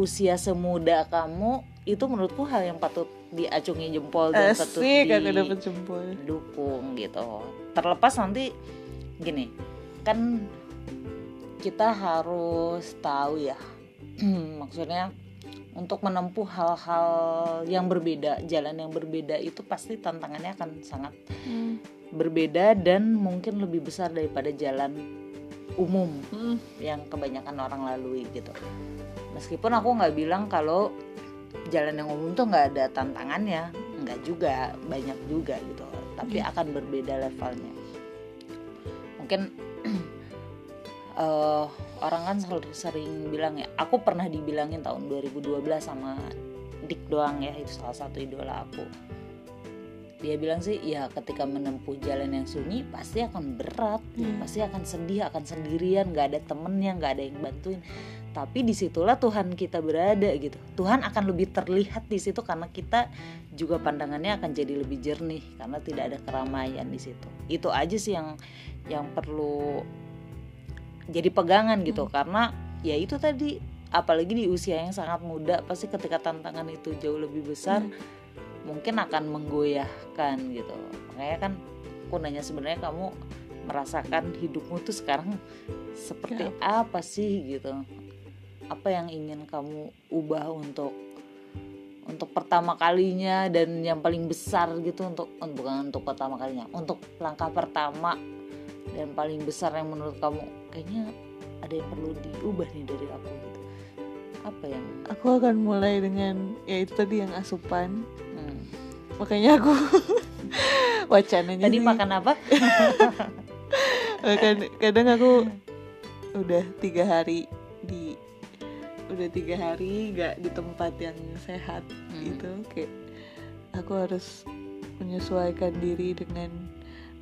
usia semuda kamu itu menurutku hal yang patut diacungi jempol dan patut aku dapet jempol didukung gitu terlepas nanti gini kan kita harus tahu ya maksudnya untuk menempuh hal-hal yang berbeda jalan yang berbeda itu pasti tantangannya akan sangat Hmm. berbeda dan mungkin lebih besar daripada jalan umum Hmm. yang kebanyakan orang lalui gitu meskipun aku nggak bilang kalau jalan yang umum tuh nggak ada tantangannya. Nggak juga banyak juga gitu. Tapi Iya. akan berbeda levelnya. Mungkin eh, orang kan selalu sering bilang ya aku pernah dibilangin tahun 2012 sama Dik doang ya itu salah satu idola aku. Dia bilang sih ya ketika menempuh jalan yang sunyi pasti akan berat Iya. pasti akan sedih akan sendirian nggak ada temennya nggak ada yang bantuin tapi di situlah Tuhan kita berada gitu. Tuhan akan lebih terlihat di situ karena kita juga pandangannya akan jadi lebih jernih karena tidak ada keramaian di situ. Itu aja sih yang yang perlu jadi pegangan gitu. Karena ya itu tadi apalagi di usia yang sangat muda pasti ketika tantangan itu jauh lebih besar mungkin akan menggoyahkan gitu. Makanya kan aku nanya sebenarnya kamu merasakan hidupmu tuh sekarang seperti apa sih gitu apa yang ingin kamu ubah untuk untuk pertama kalinya dan yang paling besar gitu untuk bukan untuk pertama kalinya untuk langkah pertama dan paling besar yang menurut kamu kayaknya ada yang perlu diubah nih dari aku gitu apa yang Aku akan mulai dengan ya itu tadi yang asupan. hmm. Makanya aku wacananya tadi sih, makan apa kad- kadang aku udah tiga hari di udah tiga hari nggak di tempat yang sehat Hmm. gitu kayak aku harus menyesuaikan diri dengan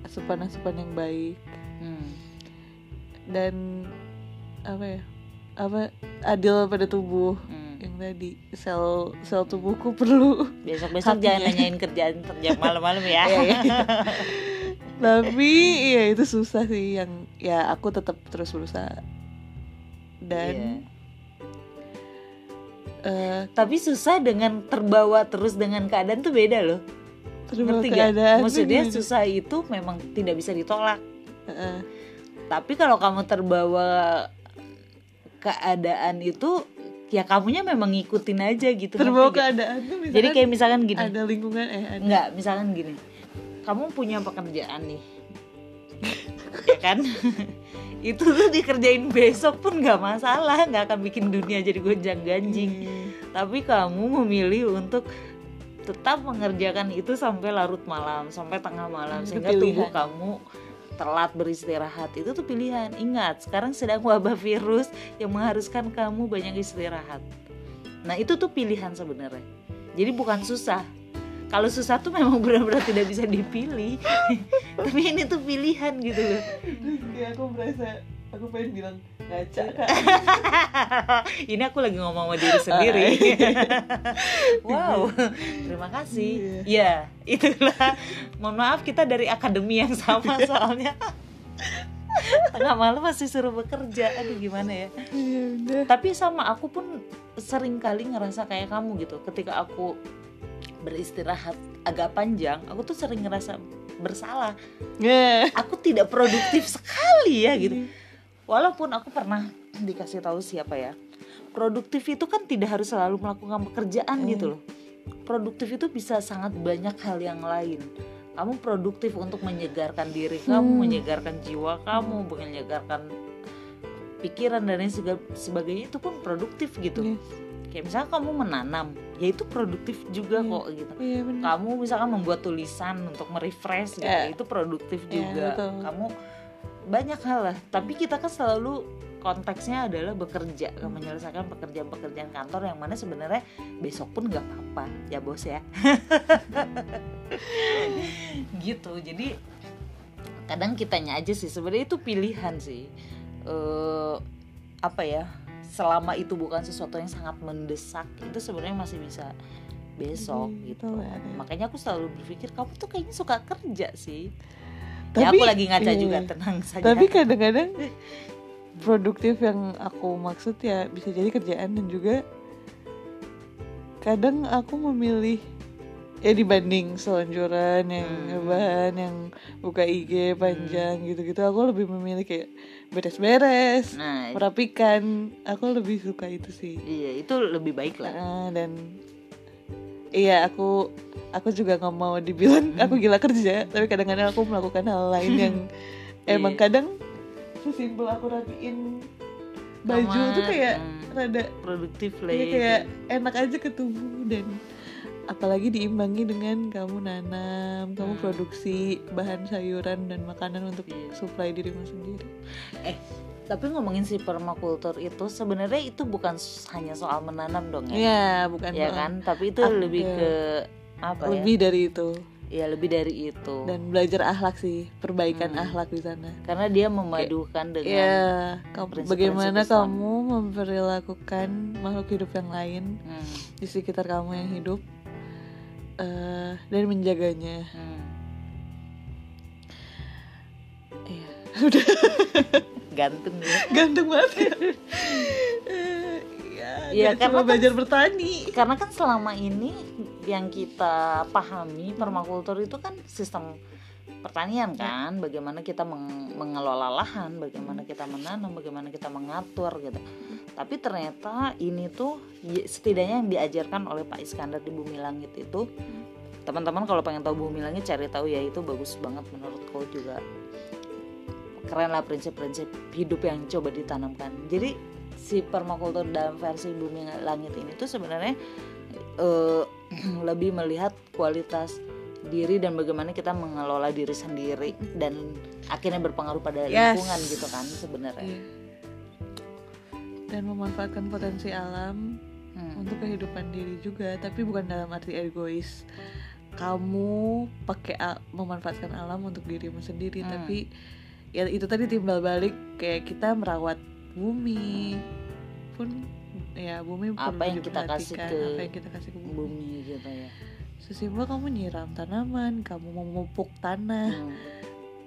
asupan-asupan yang baik Hmm. dan apa ya apa adil pada tubuh Hmm. yang tadi sel sel tubuhku perlu besok besok jangan nanyain kerjaan kerja malam-malam ya iya. tapi ya itu susah sih yang ya aku tetap terus berusaha dan Iya. Eh tapi susah dengan terbawa terus dengan keadaan tuh beda loh terima ngerti gak? keadaan Maksudnya susah itu memang tidak bisa ditolak Heeh. tapi kalau kamu terbawa keadaan itu ya kamunya memang ngikutin aja gitu terbawa keadaan tuh misalkan jadi kayak misalkan gini ada lingkungan eh ada Enggak, misalkan gini. Kamu punya pekerjaan nih. ya kan? Itu tuh dikerjain besok pun nggak masalah, nggak akan bikin dunia jadi gonjang ganjing. Hmm. Tapi kamu memilih untuk tetap mengerjakan itu sampai larut malam, sampai tengah malam Itu sehingga pilihan. tubuh kamu telat beristirahat. Itu tuh pilihan. Ingat, sekarang sedang wabah virus yang mengharuskan kamu banyak istirahat. Nah, itu tuh pilihan sebenarnya. Jadi bukan susah. Kalau susah tuh memang benar-benar tidak bisa dipilih. Tapi ini tuh pilihan gitu loh. kayak aku merasa aku pengen bilang ngaca kak ini aku lagi ngomong sama diri sendiri. wow, terima kasih. Ya, itulah. Mohon maaf kita dari akademi yang sama soalnya. Tengah malam masih suruh bekerja. Aduh gimana ya? Iya, Tapi sama aku pun sering kali ngerasa kayak kamu gitu. Ketika aku beristirahat agak panjang, aku tuh sering ngerasa bersalah. Nge. Aku tidak produktif sekali ya gitu. Walaupun aku pernah dikasih tahu siapa ya. Produktif itu kan tidak harus selalu melakukan pekerjaan Hmm. gitu loh. Produktif itu bisa sangat banyak hal yang lain. Kamu produktif untuk menyegarkan diri kamu, Hmm. menyegarkan jiwa kamu, menyegarkan pikiran dan lain sebagainya itu pun produktif gitu. Yes. Kayak misalnya kamu menanam, ya itu produktif juga Iya. kok gitu. Iya benar kamu misalkan membuat tulisan untuk merefresh gitu, Ya. itu produktif Ya, juga. betul. kamu banyak hal lah. Tapi kita kan selalu konteksnya adalah bekerja. Menyelesaikan pekerjaan-pekerjaan kantor yang mana sebenarnya besok pun nggak apa-apa. Ya bos ya. Gitu. Jadi kadang kitanya aja sih. Sebenarnya itu pilihan sih. Eh apa ya selama itu bukan sesuatu yang sangat mendesak itu sebenarnya masih bisa besok Hmm, gitu ada. makanya aku selalu berpikir kamu tuh kayaknya suka kerja sih Tapi- ya aku lagi ngaca iya. juga tenang saja tapi kadang-kadang produktif yang aku maksud ya bisa jadi kerjaan dan juga kadang aku memilih ya dibanding selonjoran yang Hmm. rebahan yang buka IG panjang gitu-gitu aku lebih memilih kayak beres-beres nah merapikan aku lebih suka itu sih iya itu lebih baik lah Ah, dan iya aku aku juga nggak mau dibilang aku gila kerja tapi kadang-kadang aku melakukan hal lain yang emang Iya. kadang sesimpel aku rapiin baju Kamar, tuh kayak hmm. rada produktif lah Iya ya. kayak enak aja ke tubuh dan apalagi diimbangi dengan kamu nanam, kamu Hmm. produksi bahan sayuran dan makanan untuk Iya. supply dirimu sendiri. eh tapi ngomongin si permakultur itu sebenarnya itu bukan hanya soal menanam dong ya Iya, bukan ya kan tapi itu lebih iya. ke apa lebih dari itu ya ya lebih dari itu dan belajar akhlak sih, perbaikan Hmm. akhlak di sana. karena dia memadukan dengan Iya, kamu- prinsip-prinsip bagaimana Islam. kamu memperlakukan makhluk hidup yang lain Hmm, di sekitar kamu yang hidup eh, dan menjaganya. hmm. Iya. gantung ya Ganteng banget ya. Iya, nggak karena kan- belajar bertani. karena kan selama ini yang kita pahami permakultur itu kan sistem pertanian kan bagaimana kita meng- mengelola lahan bagaimana kita menanam bagaimana kita mengatur gitu tapi ternyata ini tuh ya, setidaknya yang diajarkan oleh Pak Iskandar di Bumi Langit itu teman-teman kalau pengen tahu Bumi Langit cari tahu ya itu bagus banget menurutku juga keren lah prinsip-prinsip hidup yang coba ditanamkan jadi si permakultur dalam versi Bumi Langit ini tuh sebenarnya eh, lebih melihat kualitas diri dan bagaimana kita mengelola diri sendiri dan akhirnya berpengaruh pada Yes. lingkungan gitu kan sebenarnya. Iya. Dan memanfaatkan potensi alam Hmm. untuk kehidupan diri juga, tapi bukan dalam arti egois. Kamu pakai memanfaatkan alam untuk dirimu sendiri, Hmm. tapi ya itu tadi timbal balik kayak kita merawat bumi pun ya bumi Apa yang kita kasih ke apa yang kita kasih ke bumi. Bumi gitu ya. Sesimpel kamu nyiram tanaman, kamu memupuk tanah, Hmm.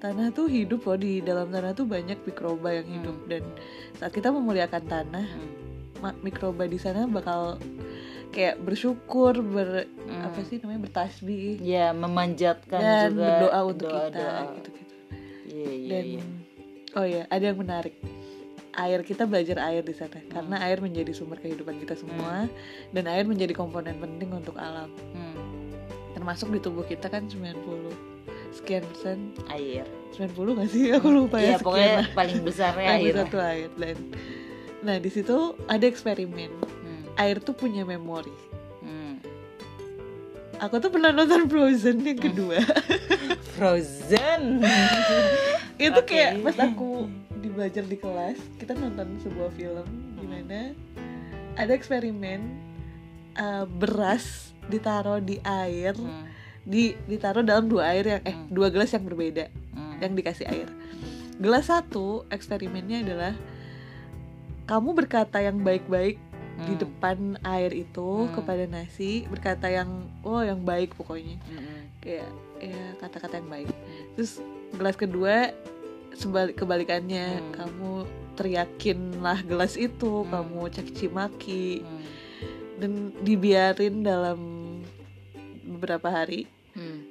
Tanah tuh hidup loh di dalam tanah tuh banyak mikroba yang hidup Hmm. dan saat kita memuliakan tanah Hmm. mikroba di sana bakal kayak bersyukur ber Hmm. apa sih namanya bertasbih Ya memanjatkan dan juga berdoa untuk kita doa-doa. gitu gitu Iya iya dan iya. oh ya ada yang menarik air kita belajar air di sana karena Hmm. air menjadi sumber kehidupan kita semua dan air menjadi komponen penting untuk alam Hmm. termasuk di tubuh kita kan 90 sekian persen Air. 90 gak sih aku lupa ya sekian pokoknya lah. paling besarnya Yang air. besar tuh air dan nah di situ ada eksperimen Hmm. air tuh punya memori Hmm. aku tuh pernah nonton Frozen yang kedua Frozen. itu Oke. kayak pas aku di belajar di kelas kita nonton sebuah film gimana ada eksperimen uh, beras ditaruh di air Hmm. Di ditaruh dalam dua air yang eh Hmm. dua gelas yang berbeda Hmm. yang dikasih air gelas satu eksperimennya adalah kamu berkata yang baik-baik di Hmm. depan air itu Hmm. kepada nasi berkata yang oh yang baik pokoknya Hmm. kayak ya kata-kata yang baik terus gelas kedua sebalik kebalikannya Hmm. kamu teriakinlah gelas itu Hmm. kamu caci maki Hmm. dan dibiarin dalam beberapa hari Hmm.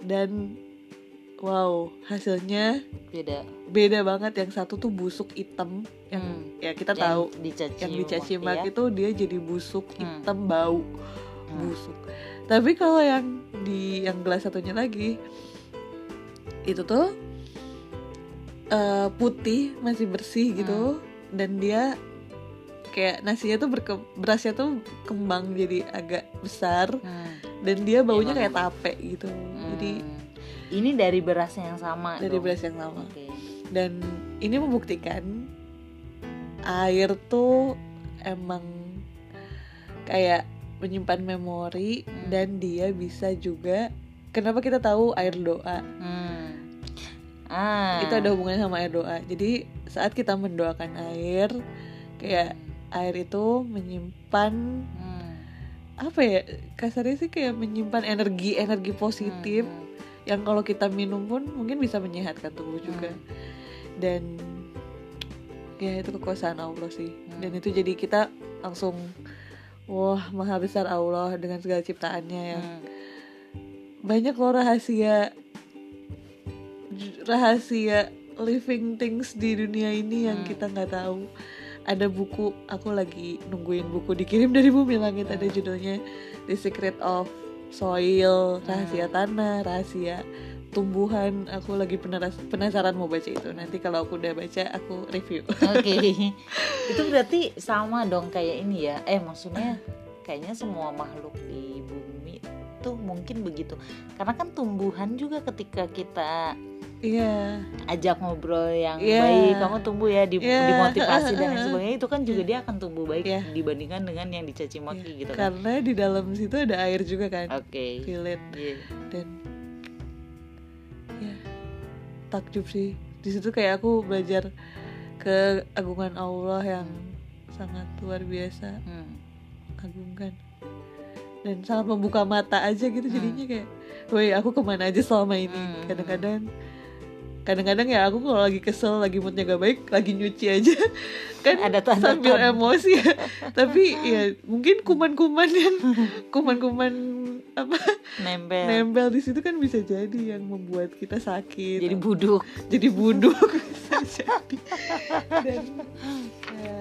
dan wow hasilnya Beda. beda banget yang satu tuh busuk hitam yang Hmm. ya kita Yang tahu dicaci yang dicaci maki ya. itu dia jadi busuk Hmm. hitam bau Hmm. busuk tapi kalau yang di yang gelas satunya lagi itu tuh eh, putih masih bersih gitu Hmm. dan dia kayak nasinya tuh berke berasnya tuh kembang jadi agak besar Hmm. dan dia baunya Iya, kayak tape gitu jadi Hmm. ini dari beras yang sama dari dong? beras yang sama Oke. dan ini membuktikan air tuh emang kayak menyimpan memori Hmm. dan dia bisa juga kenapa kita tahu air doa Hmm. Ah. itu ada hubungannya sama air doa jadi saat kita mendoakan air kayak air itu menyimpan Hmm. apa ya kasarnya sih kayak menyimpan energi energi positif Hmm. yang kalau kita minum pun mungkin bisa menyehatkan tubuh juga Hmm. dan ya itu kekuasaan Allah sih Hmm. dan itu jadi kita langsung wah maha besar Allah dengan segala ciptaannya yang Hmm. banyak loh rahasia rahasia living things di dunia ini yang Hmm. kita nggak tahu ada buku aku lagi nungguin buku dikirim dari bumi langit ada Hmm. judulnya The Secret of Soil rahasia tanah rahasia tumbuhan. Aku lagi penasaran mau baca itu. Nanti kalau aku udah baca aku review. Oke, itu berarti sama dong kayak ini ya. Eh maksudnya kayaknya semua makhluk di bumi tuh mungkin begitu. Karena kan tumbuhan juga ketika kita iya ajak ngobrol yang Iya. baik, kamu tumbuh ya di, Iya. dimotivasi dan lain sebagainya itu kan juga dia akan tumbuh baik Iya. dibandingkan dengan yang dicaci maki gitu kan. karena di dalam situ ada air juga kan Oke. feel it Iya. dan ya takjub sih di situ kayak aku belajar keagungan Allah yang sangat luar biasa Hmm. agungkan dan sangat membuka mata aja gitu Hmm. jadinya kayak woi aku ke mana aja selama ini Hmm. kadang-kadang kadang-kadang ya aku kalau lagi kesel lagi moodnya gak baik lagi nyuci aja kan Ada tanda sambil tanda. emosi ya tapi ya mungkin kuman-kuman yang kuman-kuman apa Nempel. nempel di situ kan bisa jadi yang membuat kita sakit Jadi buduk. jadi buduk bisa jadi dan ya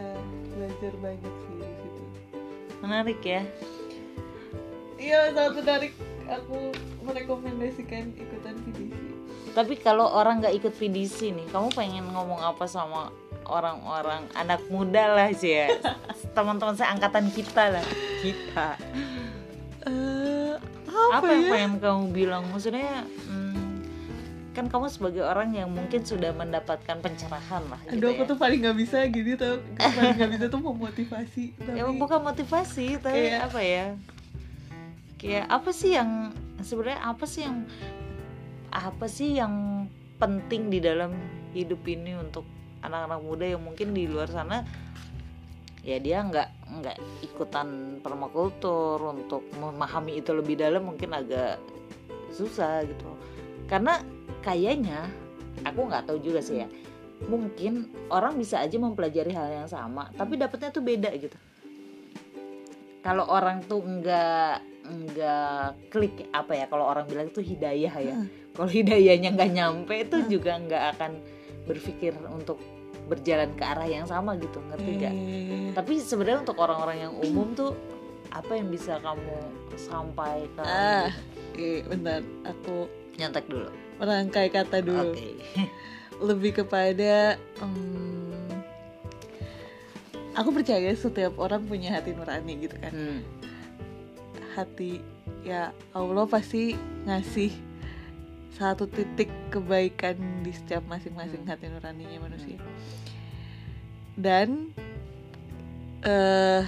belajar banyak sih di situ Menarik ya. Iya sangat menarik aku merekomendasikan ikutan PDC Tapi kalau orang nggak ikut PDC nih, kamu pengen ngomong apa sama orang-orang anak muda lah sih ya, teman-teman saya angkatan kita lah, kita. Eh, Apa, apa, yang ya pengen kamu bilang? Maksudnya, hmm, kan kamu sebagai orang yang mungkin sudah mendapatkan pencerahan lah. Gitu aduh aku ya. tuh paling nggak bisa gini tau paling nggak bisa tuh memotivasi tapi Ya bukan motivasi, tapi Kayak- apa ya? Kayak apa sih yang sebenarnya apa sih yang apa sih yang penting di dalam hidup ini untuk anak-anak muda yang mungkin di luar sana ya dia nggak nggak ikutan permakultur untuk memahami itu lebih dalam mungkin agak susah gitu. Karena kayaknya aku nggak tahu juga sih ya mungkin orang bisa aja mempelajari hal yang sama tapi dapetnya tuh beda gitu. Kalau orang tuh nggak nggak klik apa ya kalau orang bilang itu hidayah ya. Hmm. kalau hidayahnya nggak nyampe itu Hmm. juga nggak akan berpikir untuk berjalan ke arah yang sama gitu ngerti nggak? Eh, tapi sebenarnya untuk orang-orang yang umum tuh apa yang bisa kamu sampaikan? Ah eh, bentar aku nyontek dulu. merangkai kata dulu. Oke. Lebih kepada em, aku percaya setiap orang punya hati nurani gitu kan. Hmm. Hati ya Allah pasti ngasih satu titik kebaikan di setiap masing-masing Hmm. hati nuraninya manusia dan eh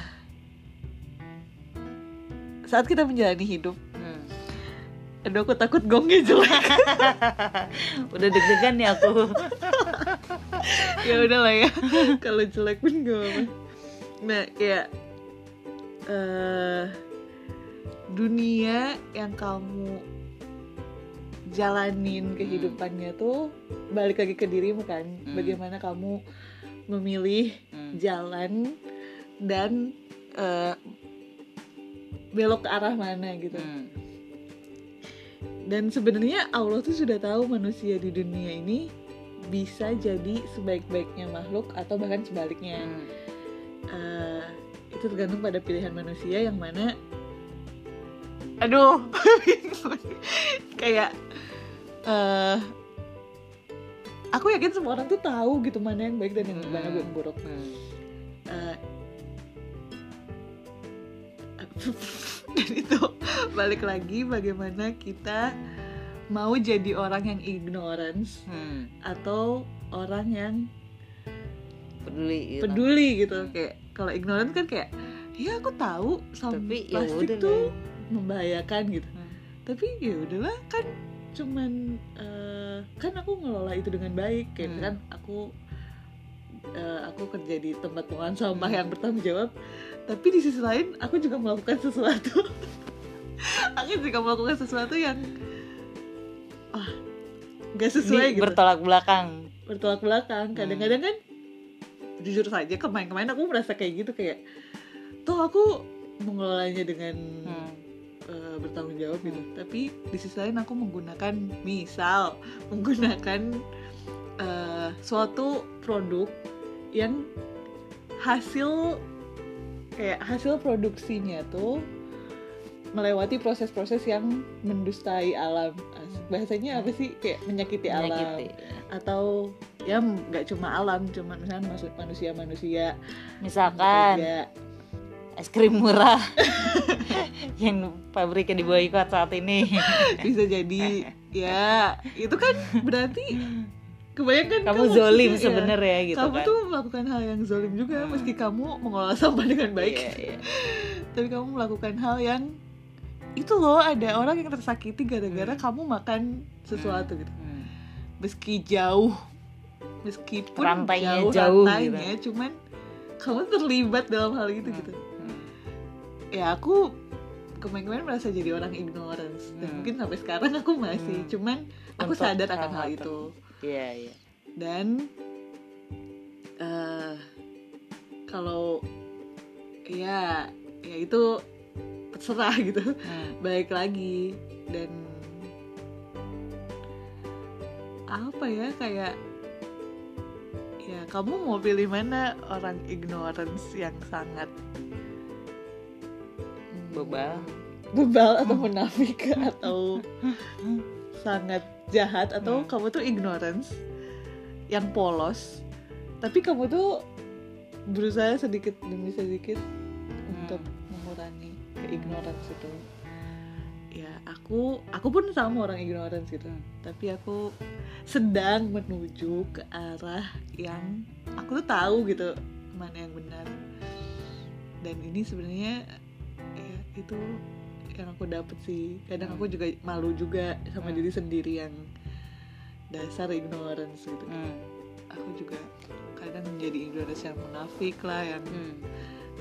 saat kita menjalani hidup Hmm. aduh aku takut gongnya jelek udah deg-degan nih aku ya udah lah ya kalau jelek pun gak apa nah kayak eh dunia yang kamu jalanin kehidupannya tuh balik lagi ke dirimu kan Hmm. bagaimana kamu memilih Hmm. jalan dan eh, belok ke arah mana gitu Hmm. dan sebenarnya Allah tuh sudah tahu manusia di dunia ini bisa jadi sebaik-baiknya makhluk atau bahkan sebaliknya Hmm. Eh, itu tergantung pada pilihan manusia yang mana aduh kayak eh aku yakin semua orang tuh tahu gitu mana yang baik dan yang Hmm. mana yang buruk Hmm. Eh, dan itu balik lagi bagaimana kita mau jadi orang yang ignorance Hmm. atau orang yang peduli gitu. peduli gitu kayak kalau ignorant kan kayak ya aku tahu sam Tapi ya plastik tuh. Membahayakan gitu Hmm. tapi ya udahlah kan cuman eh, kan aku ngelola itu dengan baik kayak Hmm. kan aku eh, aku kerja di tempat pengolahan sampah Hmm. yang bertanggung jawab tapi di sisi lain aku juga melakukan sesuatu aku juga melakukan sesuatu yang ah nggak sesuai Ini gitu bertolak belakang bertolak belakang kadang-kadang kan jujur saja kemarin-kemarin aku merasa kayak gitu kayak toh aku mengelolanya dengan Hmm. Eh, bertanggung jawab gitu. Tapi di sisi lain aku menggunakan misal menggunakan eh, suatu produk yang hasil kayak hasil produksinya tuh melewati proses-proses yang mendustai alam. Bahasanya apa sih? Kayak menyakiti, alam. Menyakiti. atau ya nggak cuma alam cuma misalnya maksud manusia manusia Misalkan es krim murah yang pabriknya di boykot saat ini. bisa jadi ya itu kan berarti kebanyakan Kamu zolim iya, sebenarnya gitu kamu kan. tuh melakukan hal yang zolim juga Hmm. meski kamu mengolah sampah dengan baik Iya, iya. tapi kamu melakukan hal yang itu loh ada orang yang tersakiti gara-gara Hmm. kamu makan sesuatu gitu Hmm. meski jauh meskipun Rantainya jauh, jauh rantainya cuman kamu terlibat dalam hal itu gitu Hmm. Ya aku kemarin-kemarin merasa jadi orang ignorance dan Hmm. mungkin sampai sekarang aku masih Hmm. cuman aku Untuk sadar akan hal-hal hal itu Iya, iya. dan eh kalau ya ya itu terserah gitu Hmm. baik lagi dan apa ya kayak ya kamu mau pilih mana orang ignorance yang sangat Bebal. bebal atau munafik atau sangat jahat atau Hmm. kamu tuh ignorance yang polos tapi kamu tuh berusaha sedikit demi sedikit untuk mengurangi keignorance itu ya aku aku pun sama orang ignorance gitu Hmm. tapi aku sedang menuju ke arah yang aku tuh tahu gitu mana yang benar dan ini sebenarnya ya itu yang aku dapet sih kadang aku juga malu juga sama Hmm. diri sendiri yang dasar ignorance gitu Hmm. aku juga kadang menjadi ignorance yang munafik lah yang Hmm.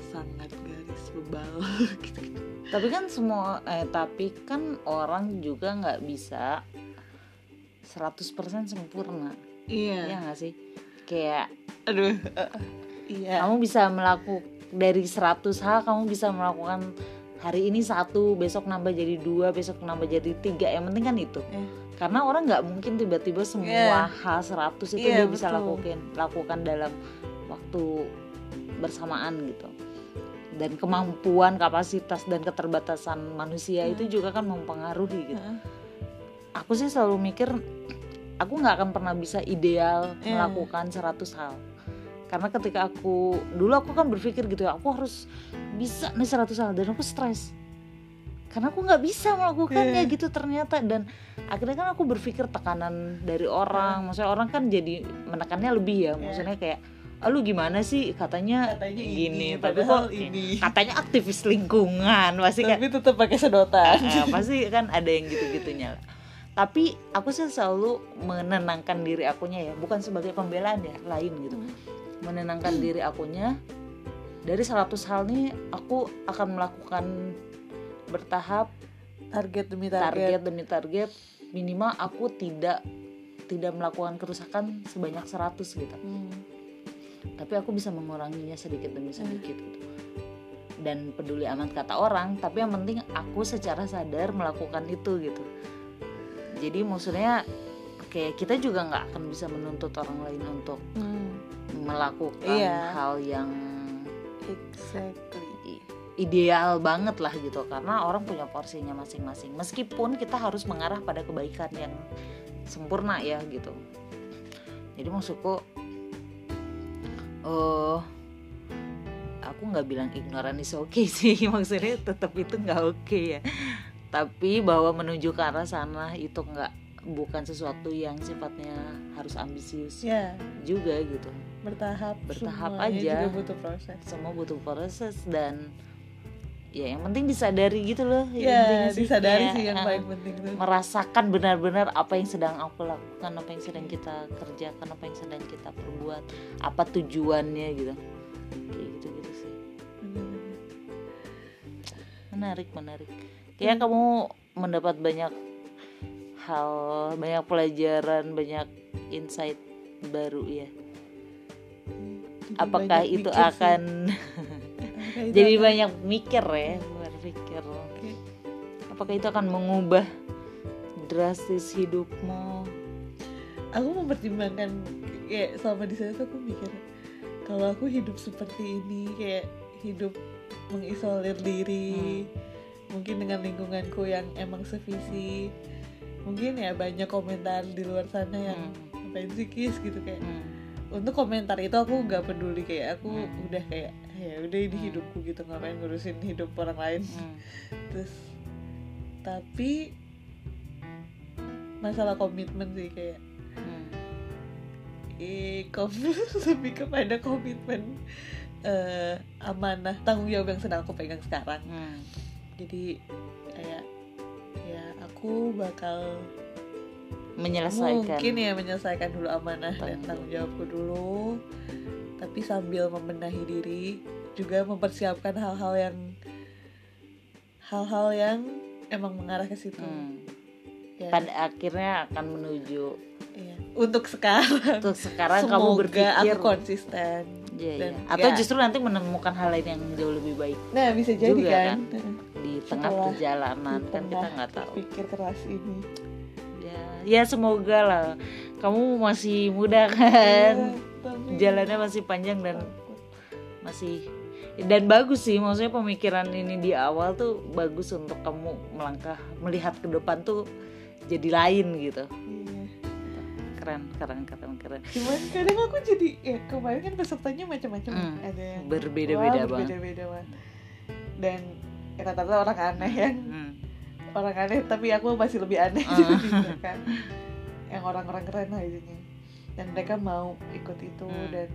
sangat garis bebal gitu Tapi kan semua eh tapi kan orang juga nggak bisa 100% sempurna. iya Iya nggak sih? Kayak aduh iya kamu bisa melakukan dari 100 hal kamu bisa melakukan hari ini satu besok nambah jadi dua besok nambah jadi tiga yang penting kan itu Eh. karena orang nggak mungkin tiba-tiba semua Iya. hal 100 itu Iya, dia bisa lakukan lakukan dalam waktu bersamaan gitu dan kemampuan kapasitas dan keterbatasan manusia Hmm. itu juga kan mempengaruhi gitu Heeh. aku sih selalu mikir aku nggak akan pernah bisa ideal Iya. melakukan 100 hal karena ketika aku dulu aku kan berpikir gitu ya aku harus bisa nih 100 hal dan aku stres karena aku nggak bisa melakukannya Iya. gitu ternyata dan akhirnya kan aku berpikir tekanan dari orang maksudnya orang kan jadi menekannya lebih ya Iya. maksudnya kayak ah, lu gimana sih katanya, katanya gini ini, tapi kok ini katanya aktivis lingkungan pasti tapi tetap pakai sedotan Eh, pasti kan ada yang gitu-gitunya lah. Tapi aku sih selalu menenangkan diri akunya ya, bukan sebagai pembelaan ya, lain gitu. Menenangkan diri akunya dari 100 hal nih aku akan melakukan bertahap target demi target target, demi target minimal aku tidak tidak melakukan kerusakan sebanyak 100 gitu. Hmm. Tapi aku bisa menguranginya sedikit demi sedikit gitu. Dan peduli amat kata orang, tapi yang penting aku secara sadar melakukan itu gitu. Jadi maksudnya kayak kita juga nggak akan bisa menuntut orang lain untuk Hmm. Melakukan Iya. hal yang exactly. ideal banget lah gitu karena orang punya porsinya masing-masing. Meskipun kita harus mengarah pada kebaikan yang sempurna ya gitu. Jadi maksudku oh aku nggak bilang ignoran is oke sih maksudnya tetap itu nggak oke ya. Tapi bahwa menuju ke arah sana itu nggak bukan sesuatu yang sifatnya harus ambisius ya. juga gitu bertahap Bertahap semuanya aja. juga butuh proses. Semua butuh proses dan ya yang penting disadari gitu loh. Yang ya disadari kayak, sih yang eh, paling penting tuh. merasakan benar-benar apa yang sedang aku lakukan apa yang sedang kita kerjakan apa yang sedang kita perbuat apa tujuannya gitu. Kayak gitu gitu sih menarik menarik. Kayak kamu mendapat banyak hal banyak pelajaran banyak insight baru ya Jadi apakah itu akan itu jadi akan- banyak mikir ya berpikir Oke. apakah itu akan mengubah drastis hidupmu aku mempertimbangkan kayak selama di sana aku mikir kalau aku hidup seperti ini kayak hidup mengisolir diri mungkin dengan lingkunganku yang emang sevisi mungkin ya banyak komentar di luar sana yang Hmm. ngapain sih kis gitu kayak Hmm. Untuk komentar itu aku nggak peduli kayak aku Hmm. udah kayak ya udah ini Hmm. hidupku gitu ngapain ngurusin hidup orang lain Hmm. terus tapi masalah komitmen sih kayak Hmm. eh kom lebih kepada komitmen eh, amanah tanggung jawab yang sedang aku pegang sekarang Hmm. jadi kayak ya aku bakal menyelesaikan. Mungkin ya menyelesaikan dulu amanah dan Tanggung jawabku dulu. Tapi sambil membenahi diri juga mempersiapkan hal-hal yang hal-hal yang emang mengarah ke situ. Hmm. ya. Pada akhirnya akan menuju iya. untuk sekarang. Untuk sekarang kamu semoga berpikir. aku konsisten. Dan iya. atau ya- justru nanti menemukan hal lain yang jauh lebih baik nah bisa jadi Juga kan, di tengah Setelah perjalanan Di kan kita nggak tahu. pikir keras ini ya ya semoga lah. Kamu masih muda kan? Iya, tapi jalannya masih panjang dan masih dan bagus sih. Maksudnya pemikiran ini di awal tuh bagus untuk kamu melangkah melihat ke depan tuh jadi lain gitu. Iya. keren keren keren keren. Cuman kadang aku jadi ya kemarin kan pesertanya macam-macam. Hmm, ada yang berbeda-beda banget. berbeda-beda banget. Dan ya, rata-rata orang aneh yang Hmm, orang aneh tapi aku masih lebih aneh gitu kan yang orang-orang keren lah intinya dan mereka mau ikut itu Hmm. dan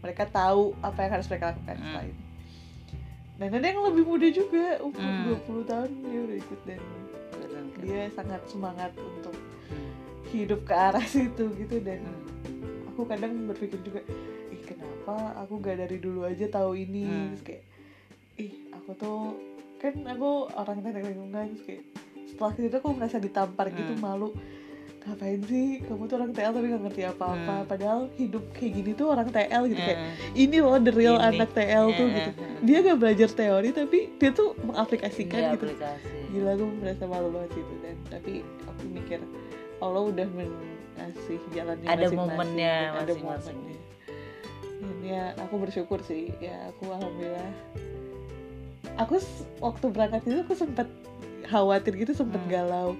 mereka tahu apa yang harus mereka lakukan Hmm. setelah ini dan ada yang lebih muda juga umur Hmm. 20 tahun dia udah ikut dan keren, keren. dia sangat semangat untuk Hmm, hidup ke arah situ gitu dan hmm, aku kadang berpikir juga ih kenapa aku gak dari dulu aja tahu ini Hmm. terus kayak ih aku tuh kan aku orang teknik lingkungan terus kayak setelah itu aku merasa ditampar gitu Hmm. malu. Ngapain sih? Kamu tuh orang TL tapi gak ngerti apa-apa. Hmm. padahal hidup kayak gini tuh orang TL gitu kayak eh, ini loh the real Ini. anak TL tuh eh, gitu. eh, eh. dia gak belajar teori tapi dia tuh mengaplikasikan Iya, gitu. aplikasi. Gila aku merasa malu banget gitu dan tapi aku mikir Allah udah mengasih jalannya Ada masing-masing. momennya ada masing-masing. momennya. Dan ya aku bersyukur sih. Ya aku alhamdulillah aku waktu berangkat itu aku sempat khawatir gitu sempat Hmm. galau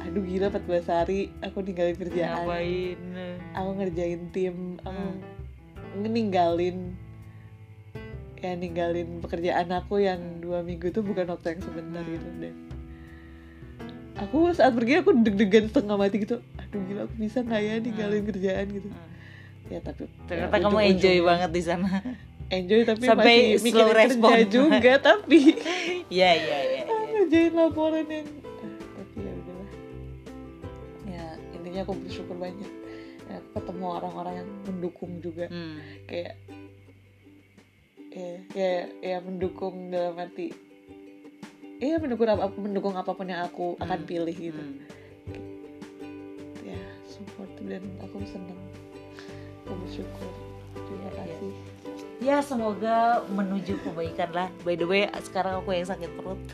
aduh gila 14 hari aku ninggalin kerjaan ngapain aku ngerjain tim aku Hmm. ninggalin ya ninggalin pekerjaan aku yang dua minggu itu bukan waktu yang sebentar Hmm. gitu dan aku saat pergi aku deg-degan setengah mati gitu aduh gila aku bisa nggak ya ninggalin kerjaan gitu Hmm. ya tapi ternyata ya, kamu enjoy banget di sana enjoy tapi Sampai masih respon. kerja juga tapi iya iya. ah, ngerjain laporan yang tapi ya udahlah ya intinya aku bersyukur banyak ya, aku ketemu orang-orang yang mendukung juga Hmm. kayak ya ya ya mendukung dalam arti ya mendukung apa mendukung apa pun yang aku akan Hmm. pilih gitu Hmm. ya support dan aku seneng aku bersyukur terima Iya, iya. Ya semoga menuju kebaikan lah. By the way sekarang aku yang sakit perut.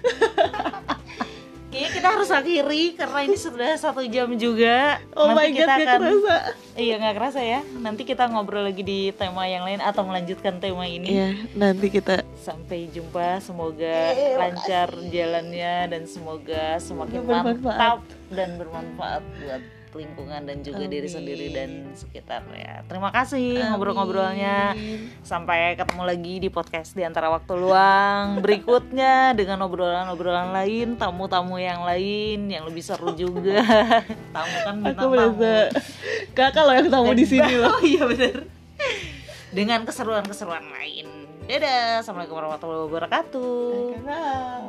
Kayaknya kita harus akhiri karena ini sudah satu jam juga. oh my god gak kerasa Iya nggak kerasa ya. Nanti kita ngobrol lagi di tema yang lain atau melanjutkan tema ini. Iya, nanti kita Sampai jumpa. Semoga Eh, lancar jalannya dan semoga semakin Bermanfaat. mantap dan bermanfaat buat lingkungan dan juga diri Amin. sendiri dan sekitar ya. Terima kasih ngobrol-ngobrolnya. Sampai ketemu lagi di podcast di antara waktu luang berikutnya dengan obrolan-obrolan lain, tamu-tamu yang lain yang lebih seru juga. tamu kan bintang aku merasa tamu. kakak loh yang tamu Dan- di sini loh Oh iya benar. Dengan keseruan-keseruan lain. Dadah. Assalamualaikum warahmatullahi wabarakatuh. Kakak.